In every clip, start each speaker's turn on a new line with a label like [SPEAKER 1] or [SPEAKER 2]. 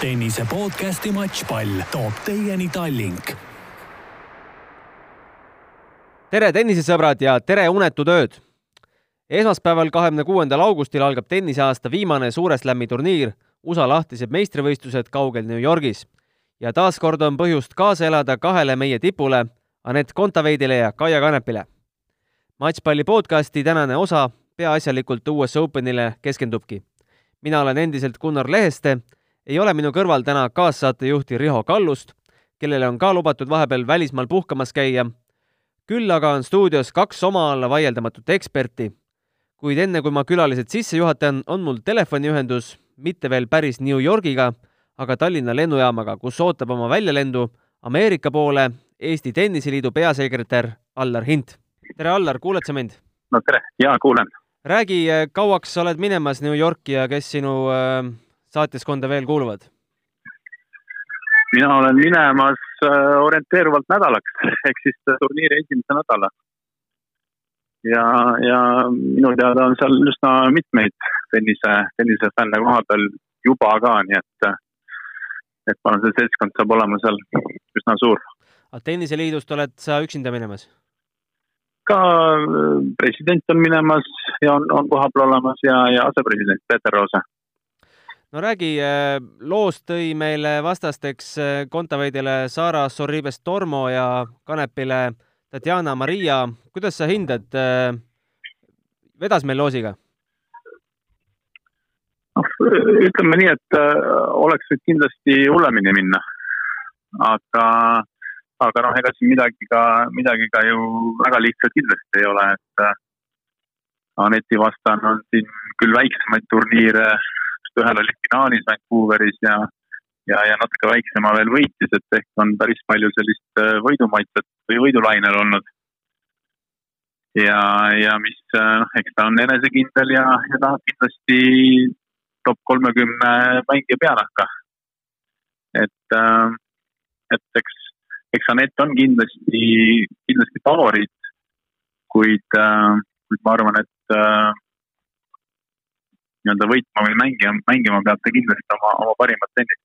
[SPEAKER 1] tennise podcasti Matšpall toob teieni Tallink.
[SPEAKER 2] tere, tennisesõbrad ja tere unetut ööd! esmaspäeval, kahekümne kuuendal augustil algab tenniseaasta viimane Suure Slami turniir, USA lahtised meistrivõistlused kaugel New Yorgis. ja taaskord on põhjust kaasa elada kahele meie tipule, Anett Kontaveidile ja Kaia Kanepile. matšpalli podcasti tänane osa peaasjalikult US Openile keskendubki. mina olen endiselt Gunnar Leheste ei ole minu kõrval täna kaassaatejuhti Riho Kallust, kellele on ka lubatud vahepeal välismaal puhkamas käia. küll aga on stuudios kaks oma alla vaieldamatut eksperti. kuid enne, kui ma külalised sisse juhatan, on mul telefoniühendus mitte veel päris New Yorgiga, aga Tallinna lennujaamaga, kus ootab oma väljalendu Ameerika poole Eesti Tenniseliidu peasekretär Allar Hint. tere, Allar, kuuled sa mind?
[SPEAKER 3] no tere, jaa, kuulen.
[SPEAKER 2] räägi, kauaks sa oled minemas New Yorki ja kes sinu äh, saatjaskonda veel kuuluvad?
[SPEAKER 3] mina olen minemas äh, orienteeruvalt nädalaks ehk siis turniiri esimese nädala. ja, ja minu teada on seal üsna mitmeid tennise, tennisefänne koha peal juba ka, nii et, et ma arvan, see seltskond saab olema seal üsna suur.
[SPEAKER 2] aga Tenniseliidust oled sa üksinda minemas?
[SPEAKER 3] ka äh, president on minemas ja on, on kohapeal olemas ja, ja asepresident Peeter Roose
[SPEAKER 2] no räägi, äh, loost tõi meile vastasteks äh, Kontaveidile Sara Sorribes Tormo ja Kanepile Tatjana Maria. kuidas sa hindad, äh, vedas meil loosiga?
[SPEAKER 3] noh, ütleme nii, et oleks võinud kindlasti hullemini minna. aga, aga noh, ega siin midagi ka, midagi ka ju väga lihtsalt kindlasti ei ole, et Aneti vastane on siin küll väiksemaid turniire ühel oli finaalis Vancouveris ja, ja, ja natuke väiksema veel võitis, et ehk on päris palju sellist äh, võidumaitset või võidulainel olnud. ja, ja mis, noh, eks ta on enesekindel ja, ja tahab kindlasti top kolmekümne mängija peanahka. et, äh, et eks, eks Anett on kindlasti, kindlasti favoriit, kuid, kuid ma arvan, et nii-öelda võitma või mängima, mängima peab ta kindlasti oma, oma parimat tennist.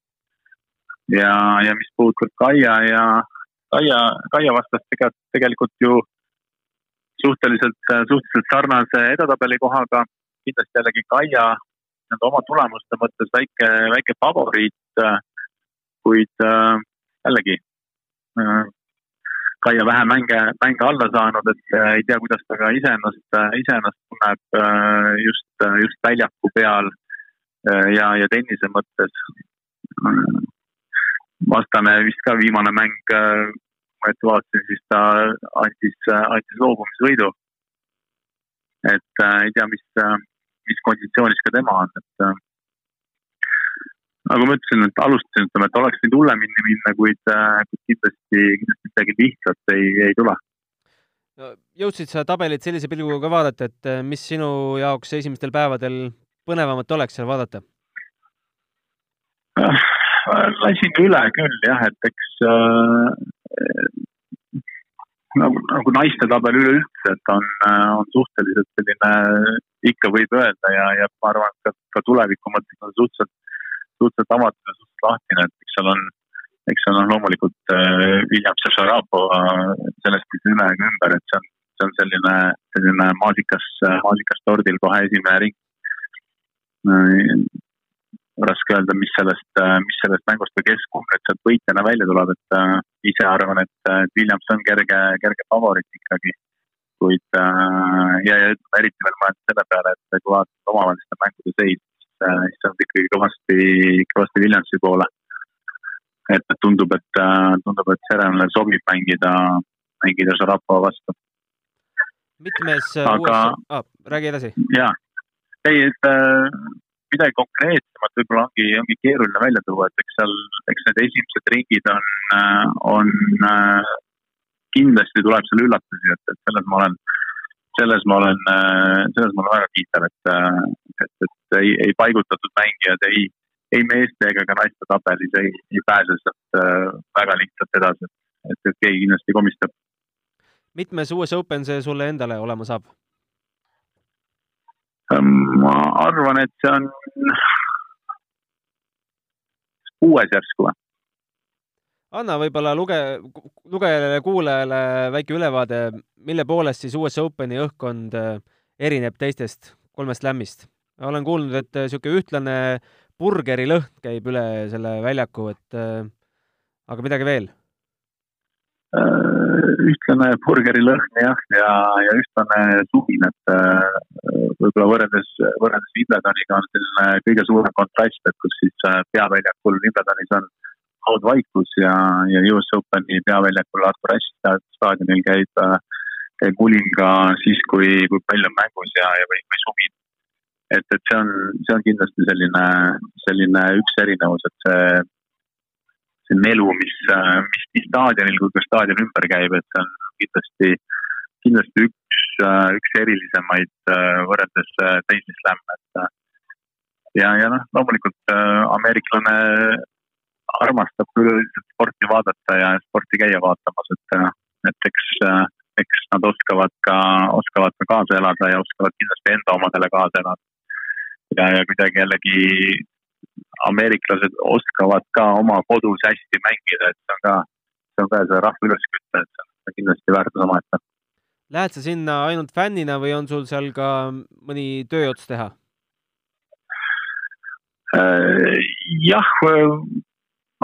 [SPEAKER 3] ja, ja mis puudutab Kaia ja Kaia, Kaia vastast tegelikult, tegelikult ju suhteliselt, suhteliselt sarnase edetabeli kohaga, kindlasti jällegi Kaia nii-öelda oma tulemuste mõttes väike, väike favoriit, kuid jällegi Kaia vähe mänge, mänge alla saanud, et äh, ei tea, kuidas ta ka iseennast, äh, iseennast tunneb äh, just, just väljaku peal ja, ja tennise mõttes. vastane vist ka viimane mäng, ma ette vaatasin, siis ta andis, andis loobumisvõidu. et ei tea, mis, mis konditsioonis ka tema on, et nagu ma ütlesin, et alustasin, ütleme, et oleks võinud hullemini minna, kuid kindlasti, kindlasti midagi lihtsat ei, ei tule.
[SPEAKER 2] jõudsid sa tabelit sellise pilguga vaadata, et eh, mis sinu jaoks esimestel päevadel põnevamat oleks seal vaadata?
[SPEAKER 3] Äh, lasin üle küll jah, et eks äh, nagu, nagu naiste tabel üleüldse, et on, on suhteliselt selline, ikka võib öelda ja, ja ma arvan, et ka, ka tuleviku mõttes on suhteliselt suhteliselt avatud ja suhteliselt lahtine, et eks seal on, eks seal on loomulikult äh, Williams ja Šarapova äh, sellest üle ega ümber, et see on, see on selline, selline maasikas, maasikas tordil kohe esimene ring äh,. raske öelda, mis sellest, äh, mis sellest mängust või kes konkreetselt võitjana välja tuleb, et äh, ise arvan, et Williams on kerge, kerge favoriit ikkagi kuid äh, ja, ja eriti veel mõeldes selle peale, et kui vaatad omavaheliste mängude seisu, siis see on ikkagi kõvasti, kõvasti Williamsi poole. Et tundub, et, tundub, et Serenale sobib mängida, mängida Šarapova vastu.
[SPEAKER 2] mitmes
[SPEAKER 3] aga
[SPEAKER 2] ah,, räägi edasi.
[SPEAKER 3] jaa, ei, et äh, midagi konkreetsemat võib-olla ongi, ongi keeruline välja tuua, et eks seal, eks need esimesed ringid on, on kindlasti tuleb seal üllatusi, et, et selles ma olen selles ma olen, selles ma olen väga kiiter, et, et, et ei, ei paigutatud mängijad ei, ei meeste ega ka naiste tabelis ei, ei pääse sealt äh, väga lihtsalt edasi, et, et keegi kindlasti komistab.
[SPEAKER 2] mitmes US Open see sulle endale olema saab?
[SPEAKER 3] ma arvan, et see on kuues järsku või?
[SPEAKER 2] anna võib-olla luge-, lugejale, kuulajale väike ülevaade, mille poolest siis US Openi õhkkond äh, erineb teistest kolmest lämmist? olen kuulnud, et niisugune ühtlane burgerilõhn käib üle selle väljaku, et äh, aga midagi veel
[SPEAKER 3] Äh, ühtlane burgerilõhn jah, ja, ja ühtlane sumin, et äh, võib-olla võrreldes, võrreldes Wimbledoniga on selline kõige suurem kontrast, et kus siis peaväljakul Wimbledonis on haudvaikus ja, ja US Openi peaväljakul Artur Ashe staadionil käib, käib mulin ka siis, kui, kui pall on mängus ja, ja või, või sumin. Et, et see on, see on kindlasti selline, selline üks erinevus, et see see melu, mis, mis nii staadionil kui ka staadioni ümber käib, et see on kindlasti, kindlasti üks, üks erilisemaid võrreldes teisi slämme, et ja, ja noh, loomulikult ameeriklane armastab küll üldiselt sporti vaadata ja sporti käia vaatamas, et, et eks, eks nad oskavad ka, oskavad ka kaasa elada ja oskavad kindlasti enda omadele kaasa elada. Ja, ja kuidagi jällegi ameeriklased oskavad ka oma kodus hästi mängida, et see on ka, see on ka see rahva üleskütte, et see on kindlasti väärtus omaette.
[SPEAKER 2] Lähed sa sinna ainult fännina või on sul seal ka mõni tööots teha?
[SPEAKER 3] Äh, jah,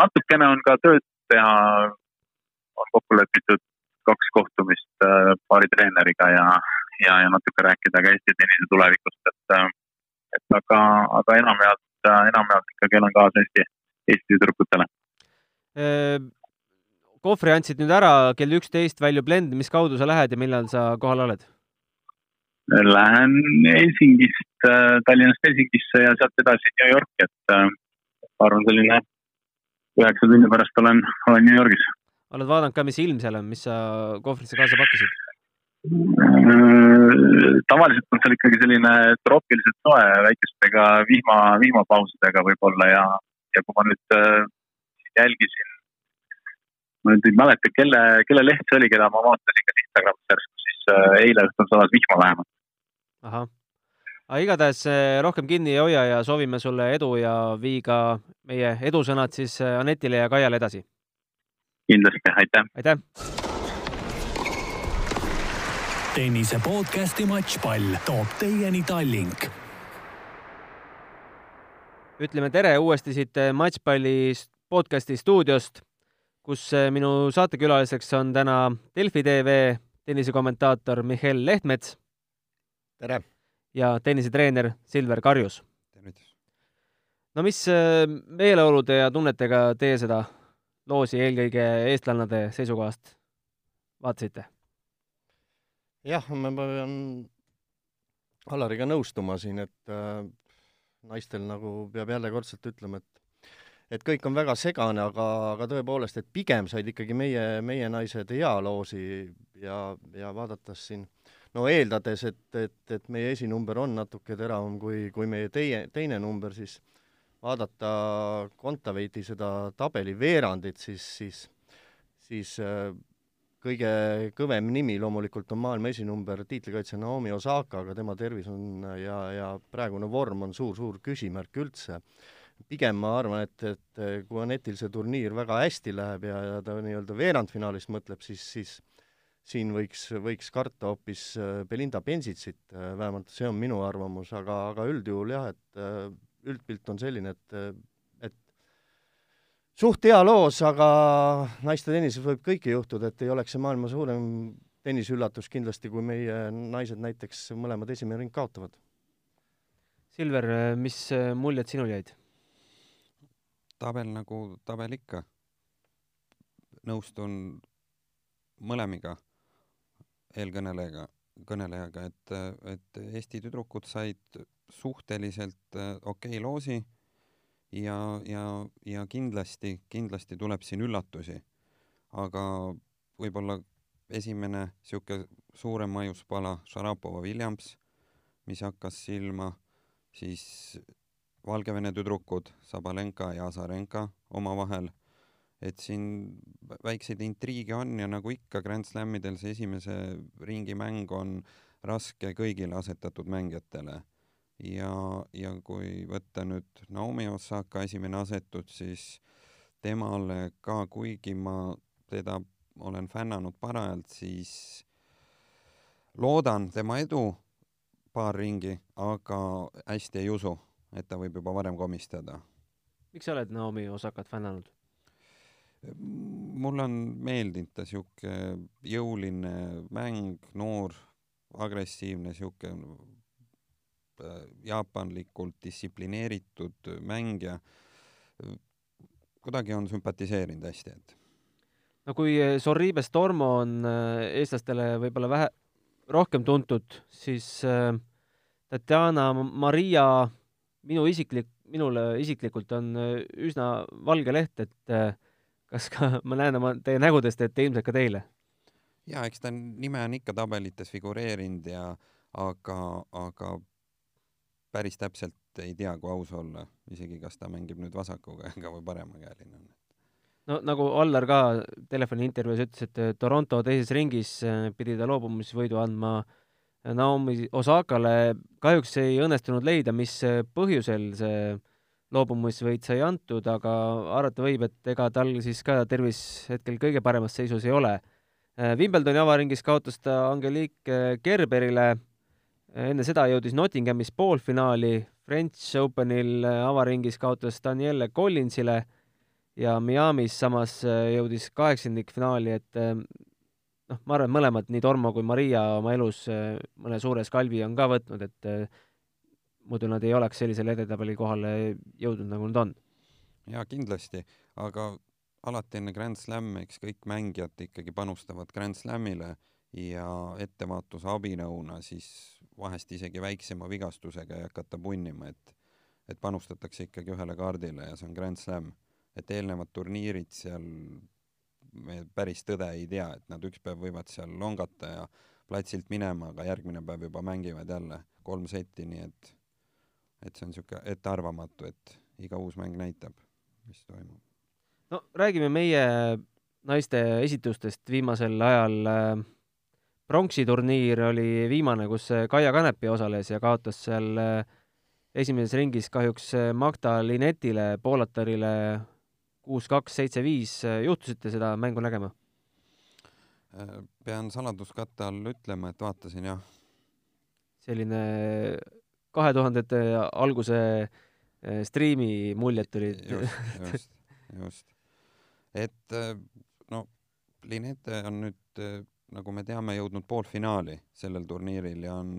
[SPEAKER 3] natukene on ka tööd teha, on kokku lepitud kaks kohtumist äh, paari treeneriga ja, ja, ja natuke rääkida ka Eesti tennise tulevikust, et, äh, et aga, aga enamjaolt enamjaolt ikkagi elan kaasa Eesti, Eesti tüdrukutele.
[SPEAKER 2] kohvri andsid nüüd ära, kell üksteist väljub lend, mis kaudu sa lähed ja millal sa kohal oled?
[SPEAKER 3] Lähen Helsingist, Tallinnast Helsingisse ja sealt edasi New Yorki, et ma arvan, selline üheksa tunni pärast olen, olen New Yorgis.
[SPEAKER 2] oled vaadanud ka, mis ilm seal on, mis sa kohvrisse kaasa pakkisid?
[SPEAKER 3] Tavaliselt on seal ikkagi selline troopiliselt soe väikestega vihma, vihmapausidega võib-olla ja, ja kui ma nüüd äh, jälgisin, ma nüüd ei mäleta, kelle, kelle leht see oli, keda ma vaatasin ka Instagramis järsku, siis äh, eile õhtul sadas vihma vähemalt.
[SPEAKER 2] ahah, aga igatahes äh, rohkem kinni ei hoia ja soovime sulle edu ja vii ka meie edusõnad siis Anetile ja Kaiale edasi.
[SPEAKER 3] kindlasti, aitäh!
[SPEAKER 2] aitäh!
[SPEAKER 1] Tennise podcasti Matšpall toob teieni Tallink.
[SPEAKER 2] ütleme tere uuesti siit Matšpalli podcasti stuudiost, kus minu saatekülaliseks on täna Delfi tv tennisekommentaator Mihhail Lehtmets.
[SPEAKER 4] tere!
[SPEAKER 2] ja tennisetreener Silver Karjus. no mis äh, meeleolude ja tunnetega teie seda loosi eelkõige eestlannade seisukohast vaatasite?
[SPEAKER 4] Jah, ma pean Alariga nõustuma siin, et äh, naistel nagu peab jällekordselt ütlema, et et kõik on väga segane, aga, aga tõepoolest, et pigem said ikkagi meie, meie naised hea loosi ja, ja vaadates siin no eeldades, et, et, et meie esinumber on natuke teravam kui, kui meie teie, teine number, siis vaadata Kontaveiti seda tabeli veerandit, siis, siis, siis äh, kõige kõvem nimi loomulikult on maailma esinumber, tiitlikaitsja Naomi Osaka, aga tema tervis on ja, ja praegune vorm on suur-suur küsimärk üldse. pigem ma arvan, et, et kui Anetil see turniir väga hästi läheb ja, ja ta nii-öelda veerandfinaalist mõtleb, siis, siis siin võiks, võiks karta hoopis äh, Belinda Bensitsit, äh, vähemalt see on minu arvamus, aga, aga üldjuhul jah, et äh, üldpilt on selline, et suht hea loos, aga naiste tennises võib kõike juhtuda, et ei oleks see maailma suurem tenniseüllatus kindlasti, kui meie naised näiteks mõlemad esimene ring kaotavad.
[SPEAKER 2] Silver, mis muljed sinul jäid?
[SPEAKER 5] tabel nagu tabel ikka. nõustun mõlemiga, eelkõnelejaga, kõnelejaga, et, et Eesti tüdrukud said suhteliselt okei okay loosi ja, ja, ja kindlasti, kindlasti tuleb siin üllatusi. aga võib-olla esimene niisugune suurem maiuspala Šarapova Williams, mis hakkas silma, siis Valgevene tüdrukud Sabalenka ja Azarenka omavahel, et siin väikseid intriige on ja nagu ikka Grand Slamidel see esimese ringi mäng on raske kõigile asetatud mängijatele ja, ja kui võtta nüüd Naomi Osaka esimene asetus, siis temale ka, kuigi ma teda olen fännanud parajalt, siis loodan tema edu paar ringi, aga hästi ei usu, et ta võib juba varem komistada.
[SPEAKER 2] miks sa oled Naomi Osakat fännanud?
[SPEAKER 5] mulle on meeldinud ta sihuke jõuline mäng, noor, agressiivne, sihuke jaapanlikult distsiplineeritud mängija. kuidagi on sümpatiseerinud hästi, et.
[SPEAKER 2] no kui Sorribes Tormo on äh, eestlastele võib-olla vähe, rohkem tuntud, siis äh, Tatjana Maria minu isiklik, minule isiklikult on üsna valge leht, et kas ka, ma näen oma teie nägudest, et ilmselt ka teile?
[SPEAKER 5] jaa, eks ta nime on ikka tabelites figureerinud ja aga, aga päris täpselt ei tea, kui aus olla, isegi kas ta mängib nüüd vasaku käega või paremakäeline on.
[SPEAKER 2] no nagu Allar ka telefoniintervjuus ütles, et Toronto teises ringis äh, pidi ta loobumisvõidu andma Naomi Osakale, kahjuks ei õnnestunud leida, mis põhjusel see loobumisvõit sai antud, aga arvata võib, et ega tal siis ka tervis hetkel kõige paremas seisus ei ole. Äh, Wimbledoni avaringis kaotas ta Angelique Gerberile, äh, enne seda jõudis Nottinghamis poolfinaali, French Openil äh, avaringis kaotas Danielle Collinsile ja Miami's samas jõudis kaheksandikfinaali, et noh, ma arvan, et mõlemad, nii Tormo kui Maria oma elus mõne suure skalvi on ka võtnud, et muidu nad ei oleks sellisele edetabeli kohale jõudnud, nagu nad on.
[SPEAKER 5] jaa, kindlasti, aga alati enne Grand Slami, eks kõik mängijad ikkagi panustavad Grand Slamile ja ettevaatuse abinõuna siis vahest isegi väiksema vigastusega ei hakata punnima, et et panustatakse ikkagi ühele kaardile ja see on Grand Slam. et eelnevad turniirid seal me päris tõde ei tea, et nad üks päev võivad seal longata ja platsilt minema, aga järgmine päev juba mängivad jälle kolm setti, nii et et see on niisugune ettearvamatu, et iga uus mäng näitab, mis toimub.
[SPEAKER 2] no räägime meie naiste esitustest viimasel ajal. Äh, pronksi turniir oli viimane, kus Kaia Kanepi osales ja kaotas seal äh, esimeses ringis kahjuks äh, Magda Linetile, poolatarile kuus-kaks, seitse-viis. juhtusite seda mängu nägema?
[SPEAKER 5] pean saladuskatte all ütlema, et vaatasin jah.
[SPEAKER 2] selline kahe tuhandete alguse striimi muljed tulid.
[SPEAKER 5] just, just, just. et no Linete on nüüd, nagu me teame, jõudnud poolfinaali sellel turniiril ja on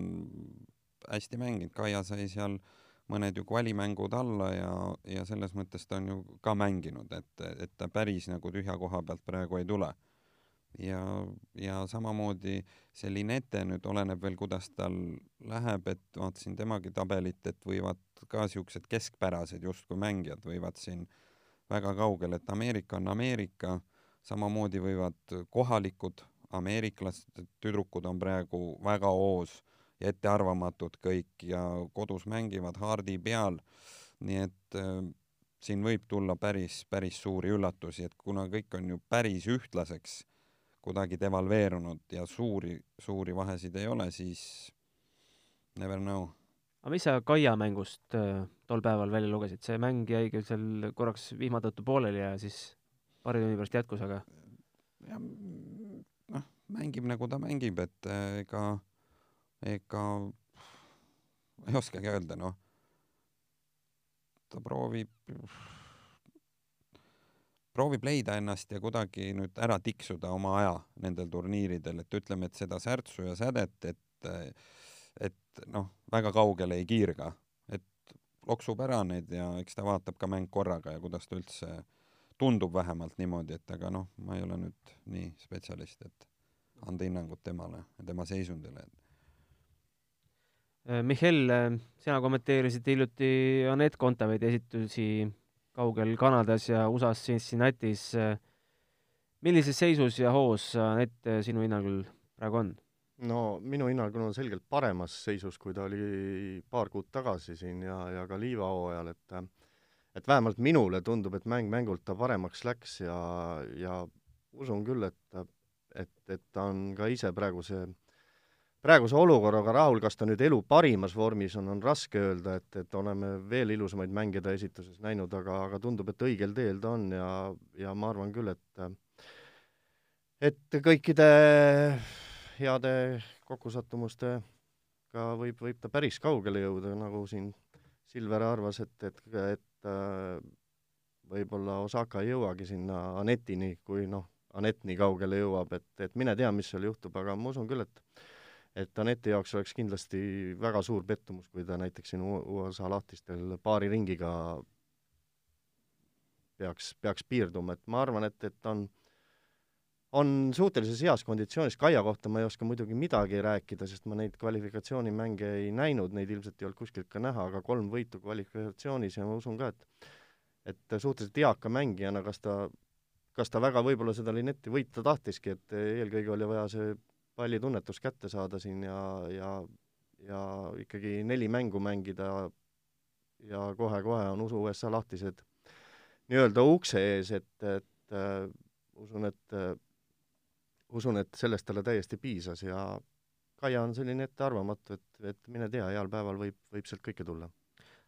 [SPEAKER 5] hästi mänginud, Kaia sai seal mõned ju kvalimängud alla ja, ja selles mõttes ta on ju ka mänginud, et, et ta päris nagu tühja koha pealt praegu ei tule. Ja, ja samamoodi see Linete nüüd oleneb veel, kuidas tal läheb, et vaatasin temagi tabelit, et võivad ka siuksed keskpärased justkui mängijad võivad siin väga kaugel, et Ameerika on Ameerika, samamoodi võivad kohalikud ameeriklased, tüdrukud on praegu väga hoos ja ettearvamatud kõik ja kodus mängivad haardi peal, nii et äh, siin võib tulla päris, päris suuri üllatusi, et kuna kõik on ju päris ühtlaseks kuidagi devalveerunud ja suuri, suuri vahesid ei ole, siis never know.
[SPEAKER 2] aga mis sa Kaia mängust äh, tol päeval välja lugesid, see mäng jäi küll seal korraks vihma tõttu pooleli ja siis paari tunni pärast jätkus, aga
[SPEAKER 5] noh, mängib nagu ta mängib, et äh, ega, ega ei oskagi öelda, noh. ta proovib proovib leida ennast ja kuidagi nüüd ära tiksuda oma aja nendel turniiridel, et ütleme, et seda särtsu ja sädet, et et noh, väga kaugele ei kiirga, et loksub ära need ja eks ta vaatab ka mäng korraga ja kuidas ta üldse tundub vähemalt niimoodi, et aga noh, ma ei ole nüüd nii spetsialist, et anda hinnangut temale ja tema seisundile.
[SPEAKER 2] Mihhail, sina kommenteerisid hiljuti Anett Kontaveidi esitusi kaugel Kanadas ja USA-s Cincinnatis. millises seisus ja hoos Anett sinu hinnangul praegu on?
[SPEAKER 4] no minu hinnangul on selgelt paremas seisus, kui ta oli paar kuud tagasi siin ja, ja ka Liiva hooajal, et et vähemalt minule tundub, et mäng mängult ta paremaks läks ja, ja usun küll, et, et, et ta on ka ise praegu see praeguse olukorraga rahul, kas ta nüüd elu parimas vormis on, on raske öelda, et, et oleme veel ilusamaid mänge ta esituses näinud, aga, aga tundub, et õigel teel ta on ja, ja ma arvan küll, et et kõikide heade kokkusattumustega võib, võib ta päris kaugele jõuda, nagu siin Silver arvas, et, et, et võib-olla Osaka ei jõuagi sinna Anetini, kui noh, Anett nii kaugele jõuab, et, et mine tea, mis seal juhtub, aga ma usun küll, et et Aneti jaoks oleks kindlasti väga suur pettumus, kui ta näiteks siin USA lahtistel paari ringiga peaks, peaks piirduma, et ma arvan, et, et on on suhtelises heas konditsioonis, Kaia kohta ma ei oska muidugi midagi rääkida, sest ma neid kvalifikatsioonimänge ei näinud, neid ilmselt ei olnud kuskilt ka näha, aga kolm võitu kvalifikatsioonis ja ma usun ka, et et suhteliselt eaka mängijana, kas ta, kas ta väga võib-olla seda Linetti võita tahtiski, et eelkõige oli vaja see pallitunnetus kätte saada siin ja, ja, ja ikkagi neli mängu mängida ja kohe-kohe on usu USA lahtised nii-öelda ukse ees, et, et äh, usun, et äh, usun, et sellest talle täiesti piisas ja Kaia on selline ettearvamatu, et, et mine tea, heal päeval võib, võib sealt kõike tulla.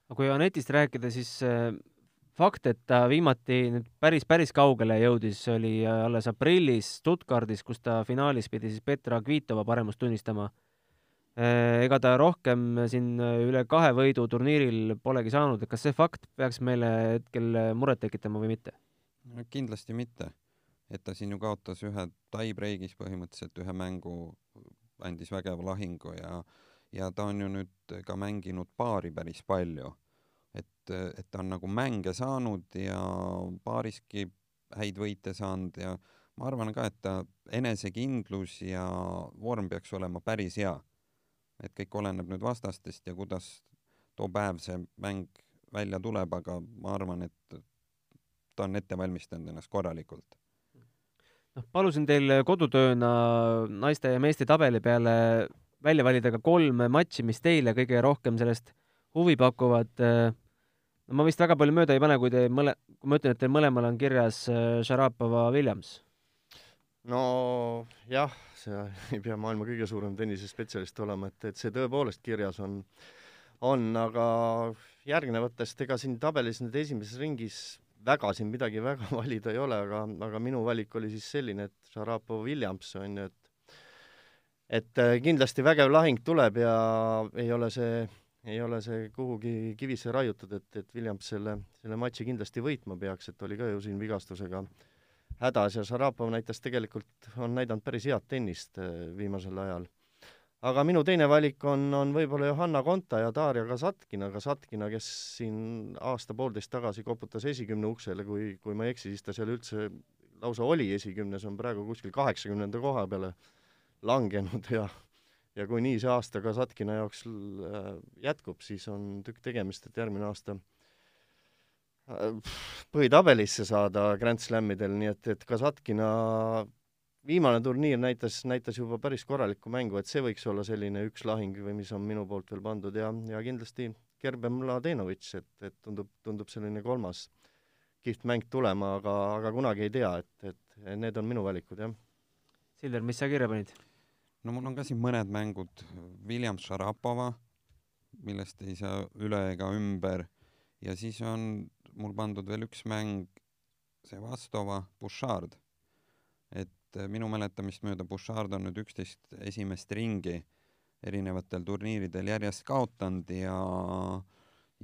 [SPEAKER 2] aga kui Anetist rääkida, siis äh, fakt, et ta viimati nüüd päris, päris kaugele jõudis, oli alles aprillis Stuttgardis, kus ta finaalis pidi siis Petra Kvitova paremust tunnistama. ega ta rohkem siin üle kahe võidu turniiril polegi saanud, et kas see fakt peaks meile hetkel muret tekitama või mitte?
[SPEAKER 5] kindlasti mitte. et ta siin ju kaotas ühe tie-break'is põhimõtteliselt ühe mängu, andis vägeva lahingu ja ja ta on ju nüüd ka mänginud paari päris palju et, et ta on nagu mänge saanud ja paariski häid võite saanud ja ma arvan ka, et ta enesekindlus ja vorm peaks olema päris hea. et kõik oleneb nüüd vastastest ja kuidas too päev see mäng välja tuleb, aga ma arvan, et ta on ette valmistanud ennast korralikult.
[SPEAKER 2] noh, palusin teil kodutööna naiste ja meeste tabeli peale välja valida ka kolm matši, mis teile kõige rohkem sellest huvi pakuvad ma vist väga palju mööda ei pane, kui te mõle-, kui ma ütlen, et teil mõlemal on kirjas äh, Šarapova Williams.
[SPEAKER 4] no jah, see ei pea maailma kõige suurem tennisespetsialist olema, et, et see tõepoolest kirjas on, on, aga järgnevatest, ega siin tabelis nüüd esimeses ringis väga siin midagi väga valida ei ole, aga, aga minu valik oli siis selline, et Šarapov Williams on ju, et et äh, kindlasti vägev lahing tuleb ja ei ole see ei ole see kuhugi kivisse raiutud, et, et Williams selle, selle matši kindlasti võitma peaks, et oli ka ju siin vigastusega hädas ja Šarapov näitas tegelikult, on näidanud päris head tennist äh, viimasel ajal. aga minu teine valik on, on võib-olla Johanna Konta ja Darja Kasatkina, Kasatkina, kes siin aasta-poolteist tagasi koputas esikümne uksele, kui, kui ma ei eksi, siis ta seal üldse lausa oli esikümnes, on praegu kuskil kaheksakümnenda koha peale langenud ja ja kui nii see aasta ka Satkina jaoks äh, jätkub, siis on tükk tegemist, et järgmine aasta äh, põhitabelisse saada Grand Slamidel, nii et, et Kasatkina viimane turniir näitas, näitas juba päris korralikku mängu, et see võiks olla selline üks lahing või mis on minu poolt veel pandud ja, ja kindlasti Kerben Mladenovitš, et, et tundub, tundub selline kolmas kihvt mäng tulema, aga, aga kunagi ei tea, et, et need on minu valikud, jah.
[SPEAKER 2] Silver, mis sa kirja panid?
[SPEAKER 5] No mul on ka siin mõned mängud, William Šarapova, millest ei saa üle ega ümber ja siis on mul pandud veel üks mäng, see Vastova, Bouchard. et eh, minu mäletamist mööda Bouchard on nüüd üksteist esimest ringi erinevatel turniiridel järjest kaotanud ja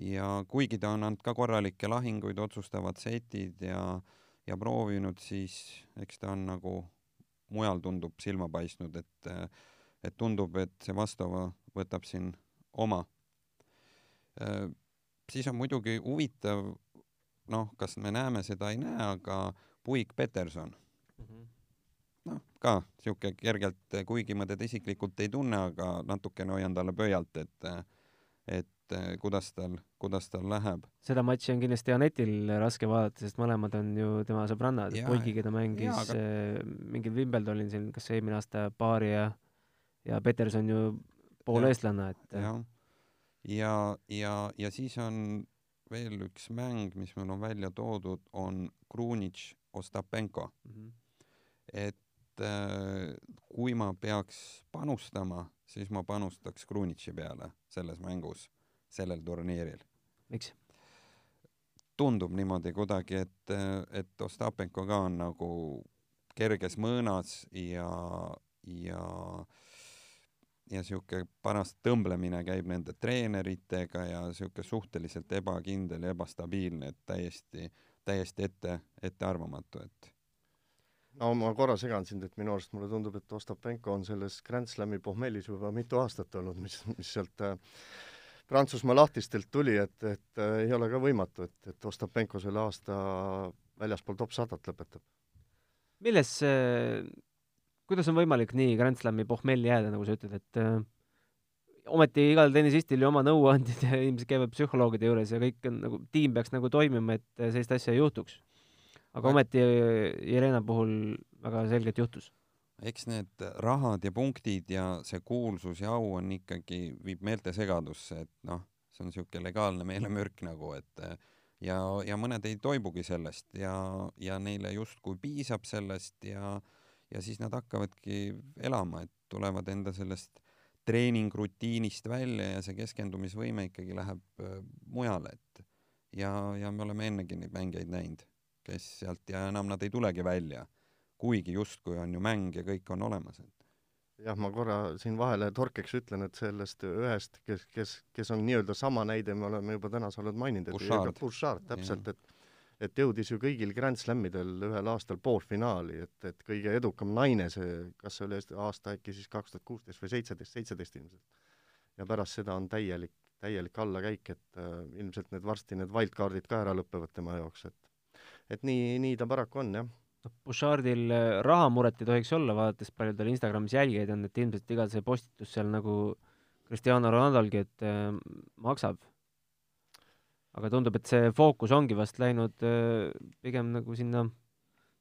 [SPEAKER 5] ja kuigi ta on andnud ka korralikke lahinguid, otsustavad setid ja ja proovinud, siis eks ta on nagu mujal tundub silma paistnud, et, et tundub, et see vastava võtab siin oma. siis on muidugi huvitav, noh, kas me näeme seda, ei näe, aga Puig Peterson mm -hmm. noh, ka sihuke kergelt, kuigi ma teda isiklikult ei tunne, aga natukene hoian talle pöialt, et et et eh, kuidas tal, kuidas tal läheb.
[SPEAKER 2] seda matši on kindlasti Anetil raske vaadata, sest mõlemad on ju tema sõbrannad, Poigiga ta mängis ja, aga... Eh, mingil Wimbledonil siin, kas eelmine aasta paari ja ja Peterson ju pooleestlanna, et
[SPEAKER 5] jah, ja, ja, ja siis on veel üks mäng, mis meil on välja toodud, on Krunitš Ostapenko mm. -hmm. et kui ma peaks panustama, siis ma panustaks Krunitši peale selles mängus, sellel turniiril.
[SPEAKER 2] miks?
[SPEAKER 5] tundub niimoodi kuidagi, et, et Ostapenko ka on nagu kerges mõõnas ja, ja ja sihuke paras tõmblemine käib nende treeneritega ja sihuke suhteliselt ebakindel ja ebastabiilne, et täiesti, täiesti ette, ettearvamatu, et
[SPEAKER 4] no ma korra segan sind, et minu arust mulle tundub, et Ostapenko on selles Grand Slami pohmellis juba mitu aastat olnud, mis, mis sealt äh, Prantsusmaa lahtistelt tuli, et, et äh, ei ole ka võimatu, et, et Ostapenko selle aasta väljaspool top sadat lõpetab.
[SPEAKER 2] milles see, kuidas on võimalik nii Grand Slami pohmelli jääda, nagu sa ütled, et äh, ometi igal tennisistil ju oma nõuandjad ja inimesed käivad psühholoogide juures ja kõik on nagu, tiim peaks nagu toimima, et sellist asja ei juhtuks. aga ometi Jelena puhul väga selgelt juhtus
[SPEAKER 5] eks need rahad ja punktid ja see kuulsus ja au on ikkagi, viib meeltesegadusse, et noh, see on niisugune legaalne meelemürk nagu, et ja, ja mõned ei toibugi sellest ja, ja neile justkui piisab sellest ja, ja siis nad hakkavadki elama, et tulevad enda sellest treeningrutiinist välja ja see keskendumisvõime ikkagi läheb äh, mujale, et ja, ja me oleme ennegi neid mängijaid näinud, kes sealt ja enam nad ei tulegi välja kuigi justkui on ju mäng ja kõik on olemas, et.
[SPEAKER 4] Jah, ma korra siin vahele torkeks ütlen, et sellest ühest, kes, kes, kes on nii-öelda sama näide, me oleme juba täna sa oled maininud, et Bouchard, täpselt, et et jõudis ju kõigil Grand Slamidel ühel aastal poolfinaali, et, et kõige edukam naine, see, kas see oli aasta äkki siis kaks tuhat kuusteist või seitseteist, seitseteist ilmselt. ja pärast seda on täielik, täielik allakäik, et äh, ilmselt need varsti need wildcardid ka ära lõpevad tema jaoks, et et nii, nii ta paraku on, jah
[SPEAKER 2] noh, Bouchardil äh, rahamuret ei tohiks olla, vaadates palju tal Instagramis jälgijaid on, et ilmselt iga see postitus seal nagu Cristiano Ronaldolgi, et äh, maksab. aga tundub, et see fookus ongi vast läinud äh, pigem nagu sinna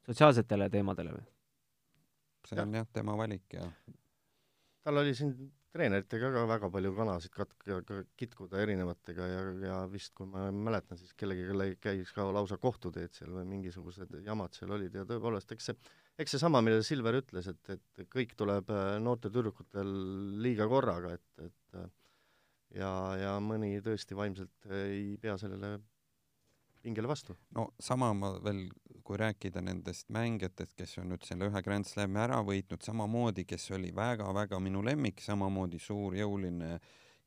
[SPEAKER 2] sotsiaalsetele teemadele või?
[SPEAKER 5] see on jah, tema valik ja
[SPEAKER 4] tal oli siin treeneritega ka väga palju kanasid kat-, kitkuda erinevatega ja, ja vist, kui ma mäletan, siis kellegagi käis ka lausa kohtuteed seal või mingisugused jamad seal olid ja tõepoolest, eks see, eks seesama, millele Silver ütles, et, et kõik tuleb äh, noortel tüdrukutel liiga korraga, et, et äh, ja, ja mõni tõesti vaimselt ei pea sellele pingele vastu.
[SPEAKER 5] no sama ma veel, kui rääkida nendest mängijatest, kes on nüüd selle ühe Grand Slami ära võitnud, samamoodi, kes oli väga-väga minu lemmik, samamoodi suur, jõuline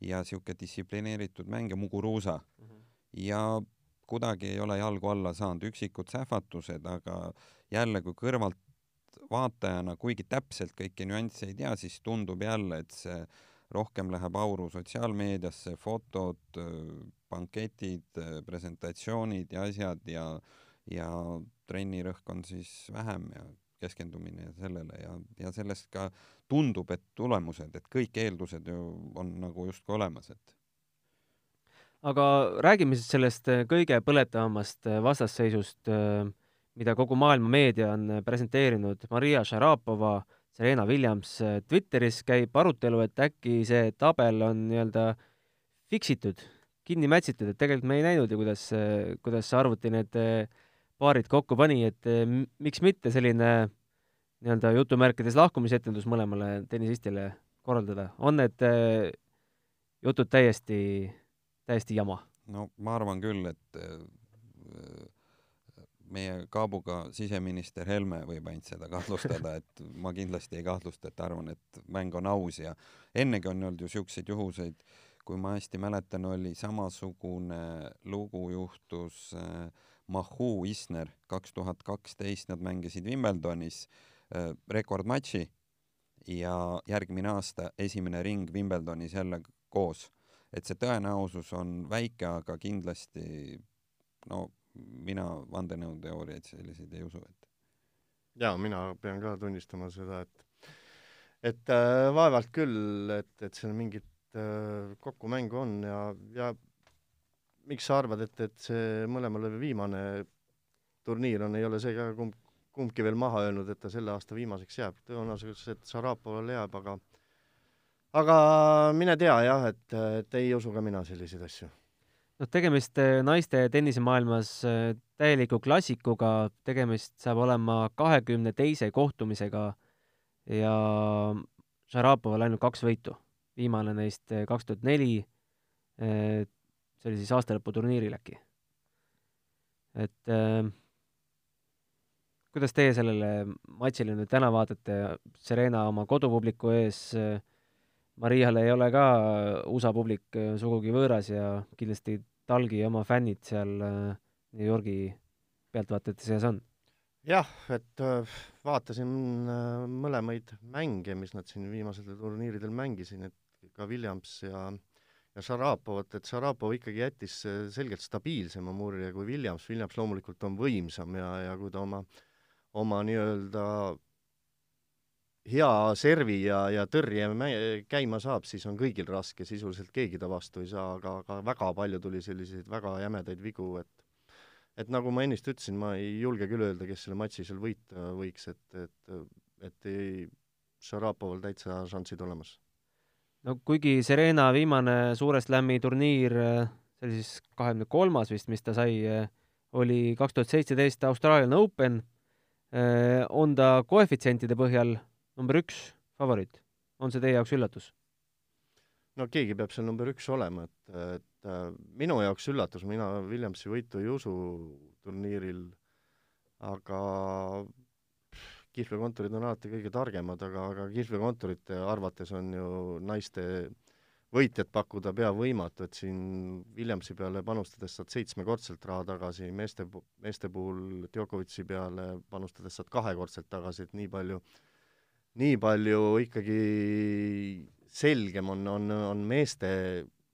[SPEAKER 5] ja sihuke distsiplineeritud mängija Muguruusa mm. -hmm. ja kuidagi ei ole jalgu alla saanud, üksikud sähvatused, aga jälle, kui kõrvalt vaatajana, kuigi täpselt kõiki nüansse ei tea, siis tundub jälle, et see rohkem läheb auru sotsiaalmeediasse, fotod, banketid, presentatsioonid ja asjad ja, ja trennirõhk on siis vähem ja keskendumine sellele ja, ja sellest ka tundub, et tulemused, et kõik eeldused ju on nagu justkui olemas, et
[SPEAKER 2] aga räägime siis sellest kõige põletavamast vastasseisust, mida kogu maailma meedia on presenteerinud. Maria Šarapova, Serena Williams Twitteris käib arutelu, et äkki see tabel on nii-öelda fiksitud kinni mätsitud, et tegelikult me ei näinud ju, kuidas, kuidas see arvuti need eh, paarid kokku pani, et miks mitte selline nii-öelda jutumärkides lahkumisetendus mõlemale tennisistile korraldada, on need jutud täiesti, täiesti jama?
[SPEAKER 5] no ma arvan küll, et meie kaabuga siseminister Helme võib ainult seda kahtlustada, et ma kindlasti ei kahtlusta, et arvan, et mäng on aus ja ennegi on olnud ju siukseid juhuseid, kui ma hästi mäletan, oli samasugune lugu juhtus äh, Mahu Isner kaks tuhat kaksteist, nad mängisid Wimbledonis äh, rekordmatši ja järgmine aasta esimene ring Wimbledonis jälle koos. et see tõenäosus on väike, aga kindlasti no mina vandenõuteooriaid selliseid ei usu, et.
[SPEAKER 4] jaa, mina pean ka tunnistama seda, et et äh, vaevalt küll, et, et seal mingit Äh, kokkumängu on ja, ja miks sa arvad, et, et see mõlemale viimane turniir on, ei ole see ka kumb, kumbki veel maha öelnud, et ta selle aasta viimaseks jääb, tõenäoliselt Šarapovale jääb, aga aga mine tea jah, et, et ei usu ka mina selliseid asju.
[SPEAKER 2] Noh, tegemist äh, naiste tennisemaailmas täieliku klassikuga, tegemist saab olema kahekümne teise kohtumisega ja Šarapoval ainult kaks võitu. viimane neist kaks tuhat neli, see oli siis aastalõputurniiril äkki. et äh, kuidas teie sellele matšile nüüd täna vaatate, Serena oma kodupubliku ees, Mariale ei ole ka USA publik sugugi võõras ja kindlasti talgi oma fännid seal New Yorgi pealtvaatajate seas on?
[SPEAKER 4] jah, et vaatasin mõlemaid mänge, mis nad siin viimasel turniiridel mängisid, et ka Williams ja ja Šarapovat, et Šarapov ikkagi jättis selgelt stabiilsema murje kui Williams, Williams loomulikult on võimsam ja, ja kui ta oma äh, oma nii-öelda hea servi ja, ja tõrje käima saab, siis on kõigil raske, sisuliselt keegi ta vastu ei saa, aga, aga väga palju tuli selliseid väga jämedaid vigu, et et nagu ma ennist ütlesin, ma ei julge küll öelda, kes selle matši seal võita võiks, et, et, et ei, Šarapoval täitsa šansid olemas.
[SPEAKER 2] no kuigi Serena viimane Suure Slami turniir, see oli siis kahekümne kolmas vist, mis ta sai, oli kaks tuhat seitseteist Australian Open on ta koefitsientide põhjal number üks favoriit? on see teie jaoks üllatus?
[SPEAKER 4] no keegi peab seal number üks olema, et, et äh, minu jaoks üllatus, mina Williamsi võitu ei usu turniiril, aga kihlveokontorid on alati kõige targemad, aga, aga kihlveokontorite arvates on ju naiste võitjat pakkuda peaaegu võimatu, et siin Williamsi peale panustades saad seitsmekordselt raha tagasi, meeste, meeste puhul Djokovic'i peale panustades saad kahekordselt tagasi, et nii palju, nii palju ikkagi selgem on, on, on meeste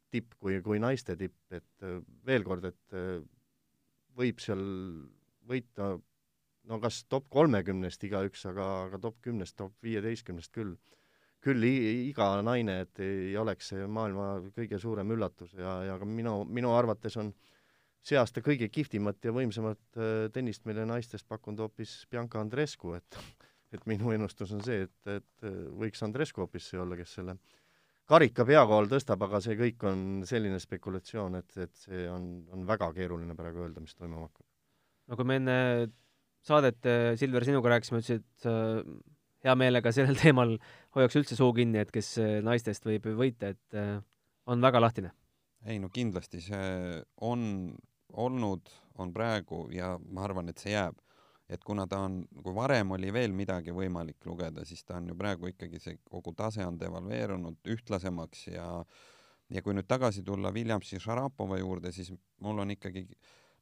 [SPEAKER 4] tipp kui, kui naiste tipp, et veel kord, et võib seal võita no kas top kolmekümnest igaüks, aga, aga top kümnest, top viieteistkümnest küll. Küll iga naine, et ei oleks see maailma kõige suurem üllatus ja, ja ka minu, minu arvates on see aasta kõige kihvtimat ja võimsamat äh, tennist meile naistest pakkunud hoopis Bianca Andrescu, et et minu ennustus on see, et, et äh, võiks Andrescu hoopis see olla, kes selle karika pea kohal tõstab, aga see kõik on selline spekulatsioon, et, et see on, on väga keeruline praegu öelda, mis toimuma hakkab.
[SPEAKER 2] no kui me enne saadet, äh, Silver, sinuga rääkisime, ütlesid, et hea meelega sellel teemal hoiaks üldse suu kinni, et kes äh, naistest võib võita, et äh, on väga lahtine.
[SPEAKER 5] ei no kindlasti see on olnud, on praegu ja ma arvan, et see jääb. Et kuna ta on, kui varem oli veel midagi võimalik lugeda, siis ta on ju praegu ikkagi see kogu tase on devalveerunud ühtlasemaks ja ja kui nüüd tagasi tulla Williamsi Šarapova juurde, siis mul on ikkagi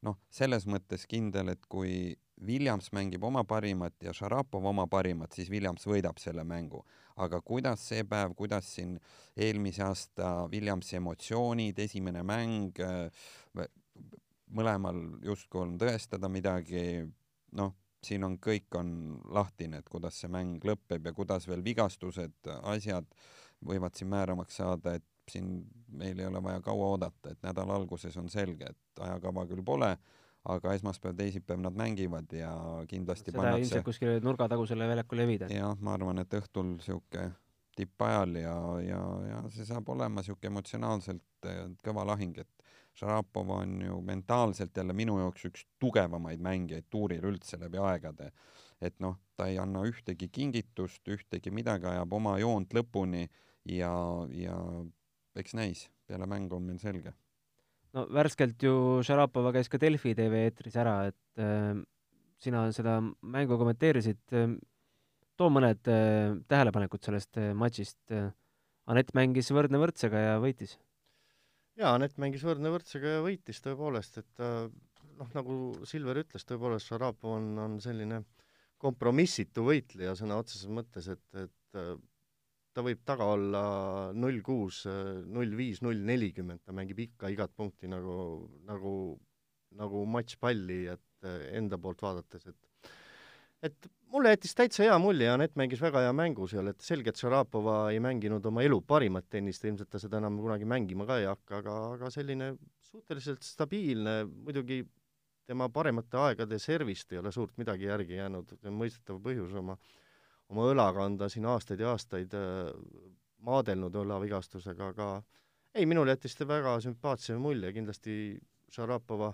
[SPEAKER 5] noh, selles mõttes kindel, et kui Williams mängib oma parimat ja Šarapov oma parimat, siis Williams võidab selle mängu. aga kuidas see päev, kuidas siin eelmise aasta Williamsi emotsioonid, esimene mäng, mõlemal justkui on tõestada midagi, noh, siin on, kõik on lahtine, et kuidas see mäng lõpeb ja kuidas veel vigastused, asjad võivad siin määramaks saada, et siin meil ei ole vaja kaua oodata, et nädala alguses on selge, et ajakava küll pole aga esmaspäev, teisipäev nad mängivad ja kindlasti
[SPEAKER 2] seda pannakse... ilmselt kuskile nurgatagusele väljakule ei viida.
[SPEAKER 5] jah, ma arvan, et õhtul niisugune tippajal ja, ja, ja see saab olema niisugune emotsionaalselt eh, kõva lahing, et Šarapov on ju mentaalselt jälle minu jaoks üks tugevamaid mängijaid tuuril üldse läbi aegade. et noh, ta ei anna ühtegi kingitust, ühtegi midagi, ajab oma joont lõpuni ja, ja eks näis, peale mängu on meil selge
[SPEAKER 2] no värskelt ju Šarapova käis ka Delfi tv eetris ära, et äh, sina seda mängu kommenteerisid äh,. too mõned äh, tähelepanekud sellest äh, matšist äh,. Anett mängis võrdne võrdsega ja võitis.
[SPEAKER 4] Jaa, Anett mängis võrdne võrdsega ja võitis tõepoolest, et äh, noh, nagu Silver ütles, tõepoolest Šarapov on, on selline kompromissitu võitleja sõna otseses mõttes, et, et äh, ta võib taga olla null kuus, null viis, null nelikümmend, ta mängib ikka igat punkti nagu, nagu, nagu matšpalli, et eh, enda poolt vaadates, et et mulle jättis täitsa hea mulje, Anett mängis väga hea mängu seal, et selge, et Šarapova ei mänginud oma elu parimat tennist, ilmselt ta seda enam kunagi mängima ka ei hakka, aga, aga selline suhteliselt stabiilne, muidugi tema paremate aegade servist ei ole suurt midagi järgi jäänud, mõistetav põhjus oma oma õlaga on ta siin aastaid ja aastaid äh, maadelnud õlavigastusega, aga ei, minule jättis ta väga sümpaatse mulje, kindlasti Šarapova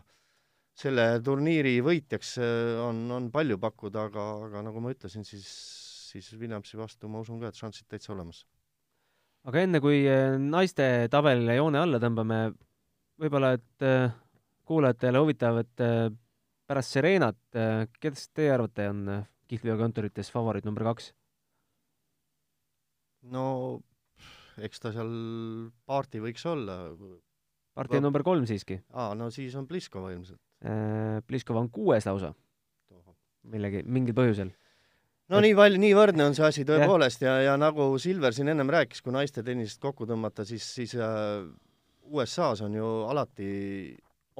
[SPEAKER 4] selle turniiri võitjaks äh, on, on palju pakkuda, aga, aga nagu ma ütlesin, siis siis Williamsi vastu ma usun ka, et šansid täitsa olemas.
[SPEAKER 2] aga enne, kui äh, naiste tabelile joone alla tõmbame, võib-olla, et äh, kuulajatele huvitav, et pärast Serenat, kes teie arvate, on kihlveokontorites favoriit number kaks?
[SPEAKER 4] no eks ta seal paarti võiks olla.
[SPEAKER 2] Partii on number kolm siiski.
[SPEAKER 4] aa, no siis on Pliskova ilmselt.
[SPEAKER 2] Pliskova on kuues lausa. millegi, mingil põhjusel
[SPEAKER 4] no nii palju, nii võrdne on see asi tõepoolest ja, ja nagu Silver siin ennem rääkis, kui naiste tennisest kokku tõmmata, siis, siis äh, USA-s on ju alati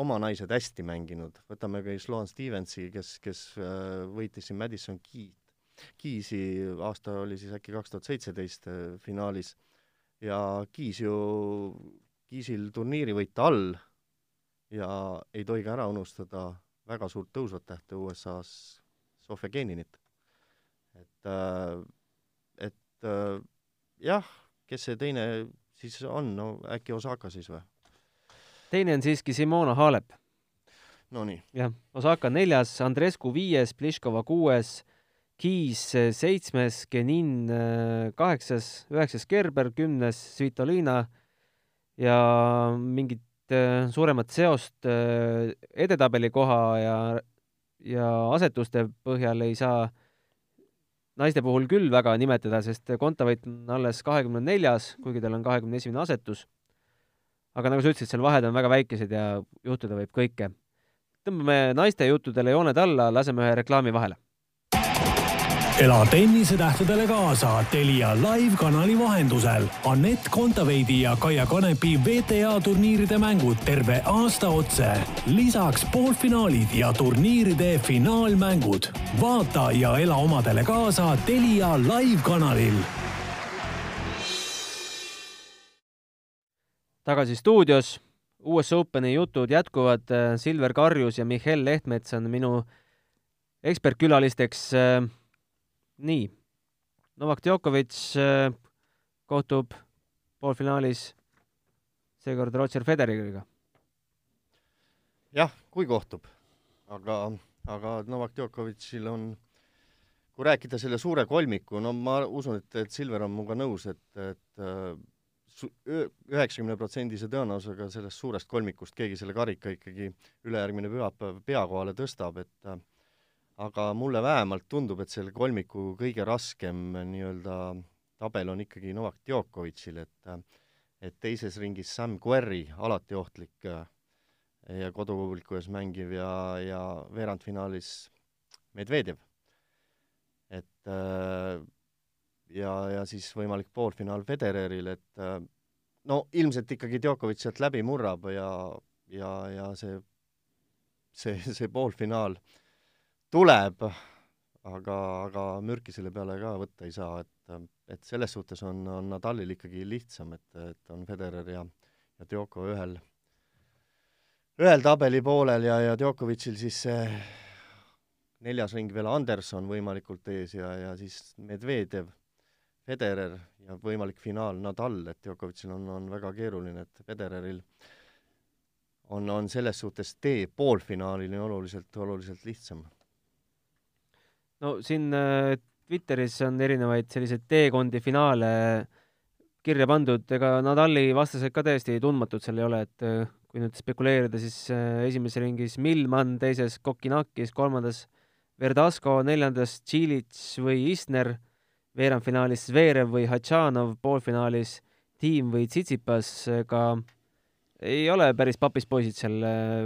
[SPEAKER 4] oma naised hästi mänginud, võtame ka Sloan Stevensi, kes, kes äh, võitis siin Madison Key, Keysi, aasta oli siis äkki kaks tuhat seitseteist äh, finaalis, ja Keys ju, Keysil turniiri võita all ja ei tohi ka ära unustada väga suurt tõusvat tähte USA-s, Sofia Keninit et, äh, et äh, jah, kes see teine siis on, no äkki Osaka siis või?
[SPEAKER 2] teine on siiski Simona Halep.
[SPEAKER 4] Nonii.
[SPEAKER 2] jah, Osaka neljas, Andrescu viies, Pliškova kuues, Kiis seitsmes, Genin äh, kaheksas, üheksas Gerber, kümnes Svitolina ja mingit suuremat seost edetabeli koha ja, ja asetuste põhjal ei saa äh, naiste puhul küll väga nimetada, sest Kontaveit on alles kahekümne neljas, kuigi tal on kahekümne esimene asetus. aga nagu sa ütlesid, seal vahed on väga väikesed ja juhtuda võib kõike. tõmbame naiste juttudele jooned alla, laseme ühe reklaami vahele
[SPEAKER 1] ela tennisetähtedele kaasa Telia live-kanali vahendusel. Anett Kontaveidi ja Kaia Kanepi WTA turniiride mängud terve aasta otse. lisaks poolfinaalid ja turniiride finaalmängud. vaata ja ela omadele kaasa Telia live-kanalil.
[SPEAKER 2] tagasi stuudios. US Openi jutud jätkuvad. Silver Karjus ja Mihhail Lehtmets on minu ekspertkülalisteks nii, Novak Djokovic äh, kohtub poolfinaalis seekord Roger Federeriga.
[SPEAKER 4] jah, kui kohtub, aga, aga Novak Djokovicil on, kui rääkida selle suure kolmiku, no ma usun, et, et Silver on minuga nõus, et, et äh, üheksakümne protsendise tõenäosusega sellest suurest kolmikust keegi selle karika ikkagi ülejärgmine pühapäev pea kohale tõstab, et äh, aga mulle vähemalt tundub, et selle kolmiku kõige raskem nii-öelda tabel on ikkagi Novak Djokovicil, et et teises ringis Sam Querrey, alati ohtlik ja kodupubliku ees mängiv ja, ja veerandfinaalis Medvedjev. et ja, ja siis võimalik poolfinaal Federeril, et no ilmselt ikkagi Djokovic sealt läbi murrab ja, ja, ja see, see, see poolfinaal äh, tuleb, aga, aga mürki selle peale ka võtta ei saa, et, et selles suhtes on, on Nadalil ikkagi lihtsam, et, et on Federer ja, ja Djoko ühel, ühel tabeli poolel ja, ja Djokovicil siis see neljas ring veel Anderson võimalikult ees ja, ja siis Medvedev, Federer ja võimalik finaal Nadal, et Djokovicil on, on väga keeruline, et Federeril on, on selles suhtes tee poolfinaalini oluliselt, oluliselt lihtsam
[SPEAKER 2] no siin äh, Twitteris on erinevaid selliseid teekondi, finaale kirja pandud, ega Nadali vastased ka täiesti tundmatud seal ei ole, et äh, kui nüüd spekuleerida, siis äh, esimeses ringis Millman, teises Kokinakis, kolmandas Verdasco, neljandas Tšilits või Isner, veerandfinaalis Zverev või Hatšanov, poolfinaalis Tiim või Tsitsipas, ega ei ole päris papis poisid seal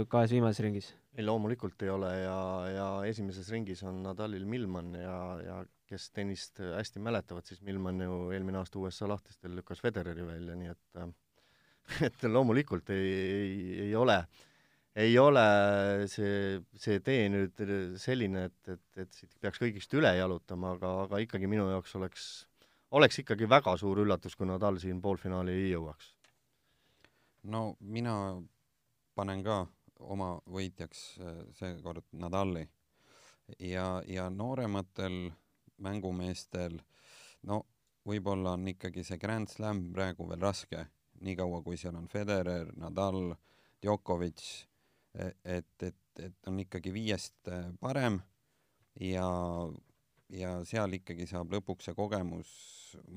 [SPEAKER 2] kahes viimases ringis
[SPEAKER 4] ei, loomulikult ei ole ja, ja esimeses ringis on Nadalil Milman ja, ja kes tennist hästi mäletavad, siis Milman ju eelmine aasta USA lahtistel lükkas Federeri välja, nii et et loomulikult ei, ei, ei ole, ei ole see, see tee nüüd selline, et, et, et siit peaks kõigist üle jalutama, aga, aga ikkagi minu jaoks oleks, oleks ikkagi väga suur üllatus, kui Nadal siin poolfinaali ei jõuaks.
[SPEAKER 5] no mina panen ka oma võitjaks äh, seekord Nadali. ja, ja noorematel mängumeestel, no võib-olla on ikkagi see Grand Slam praegu veel raske, niikaua kui seal on Federer, Nadal, Djokovic, e, et, et, et on ikkagi viiest äh, parem ja ja seal ikkagi saab lõpuks see kogemus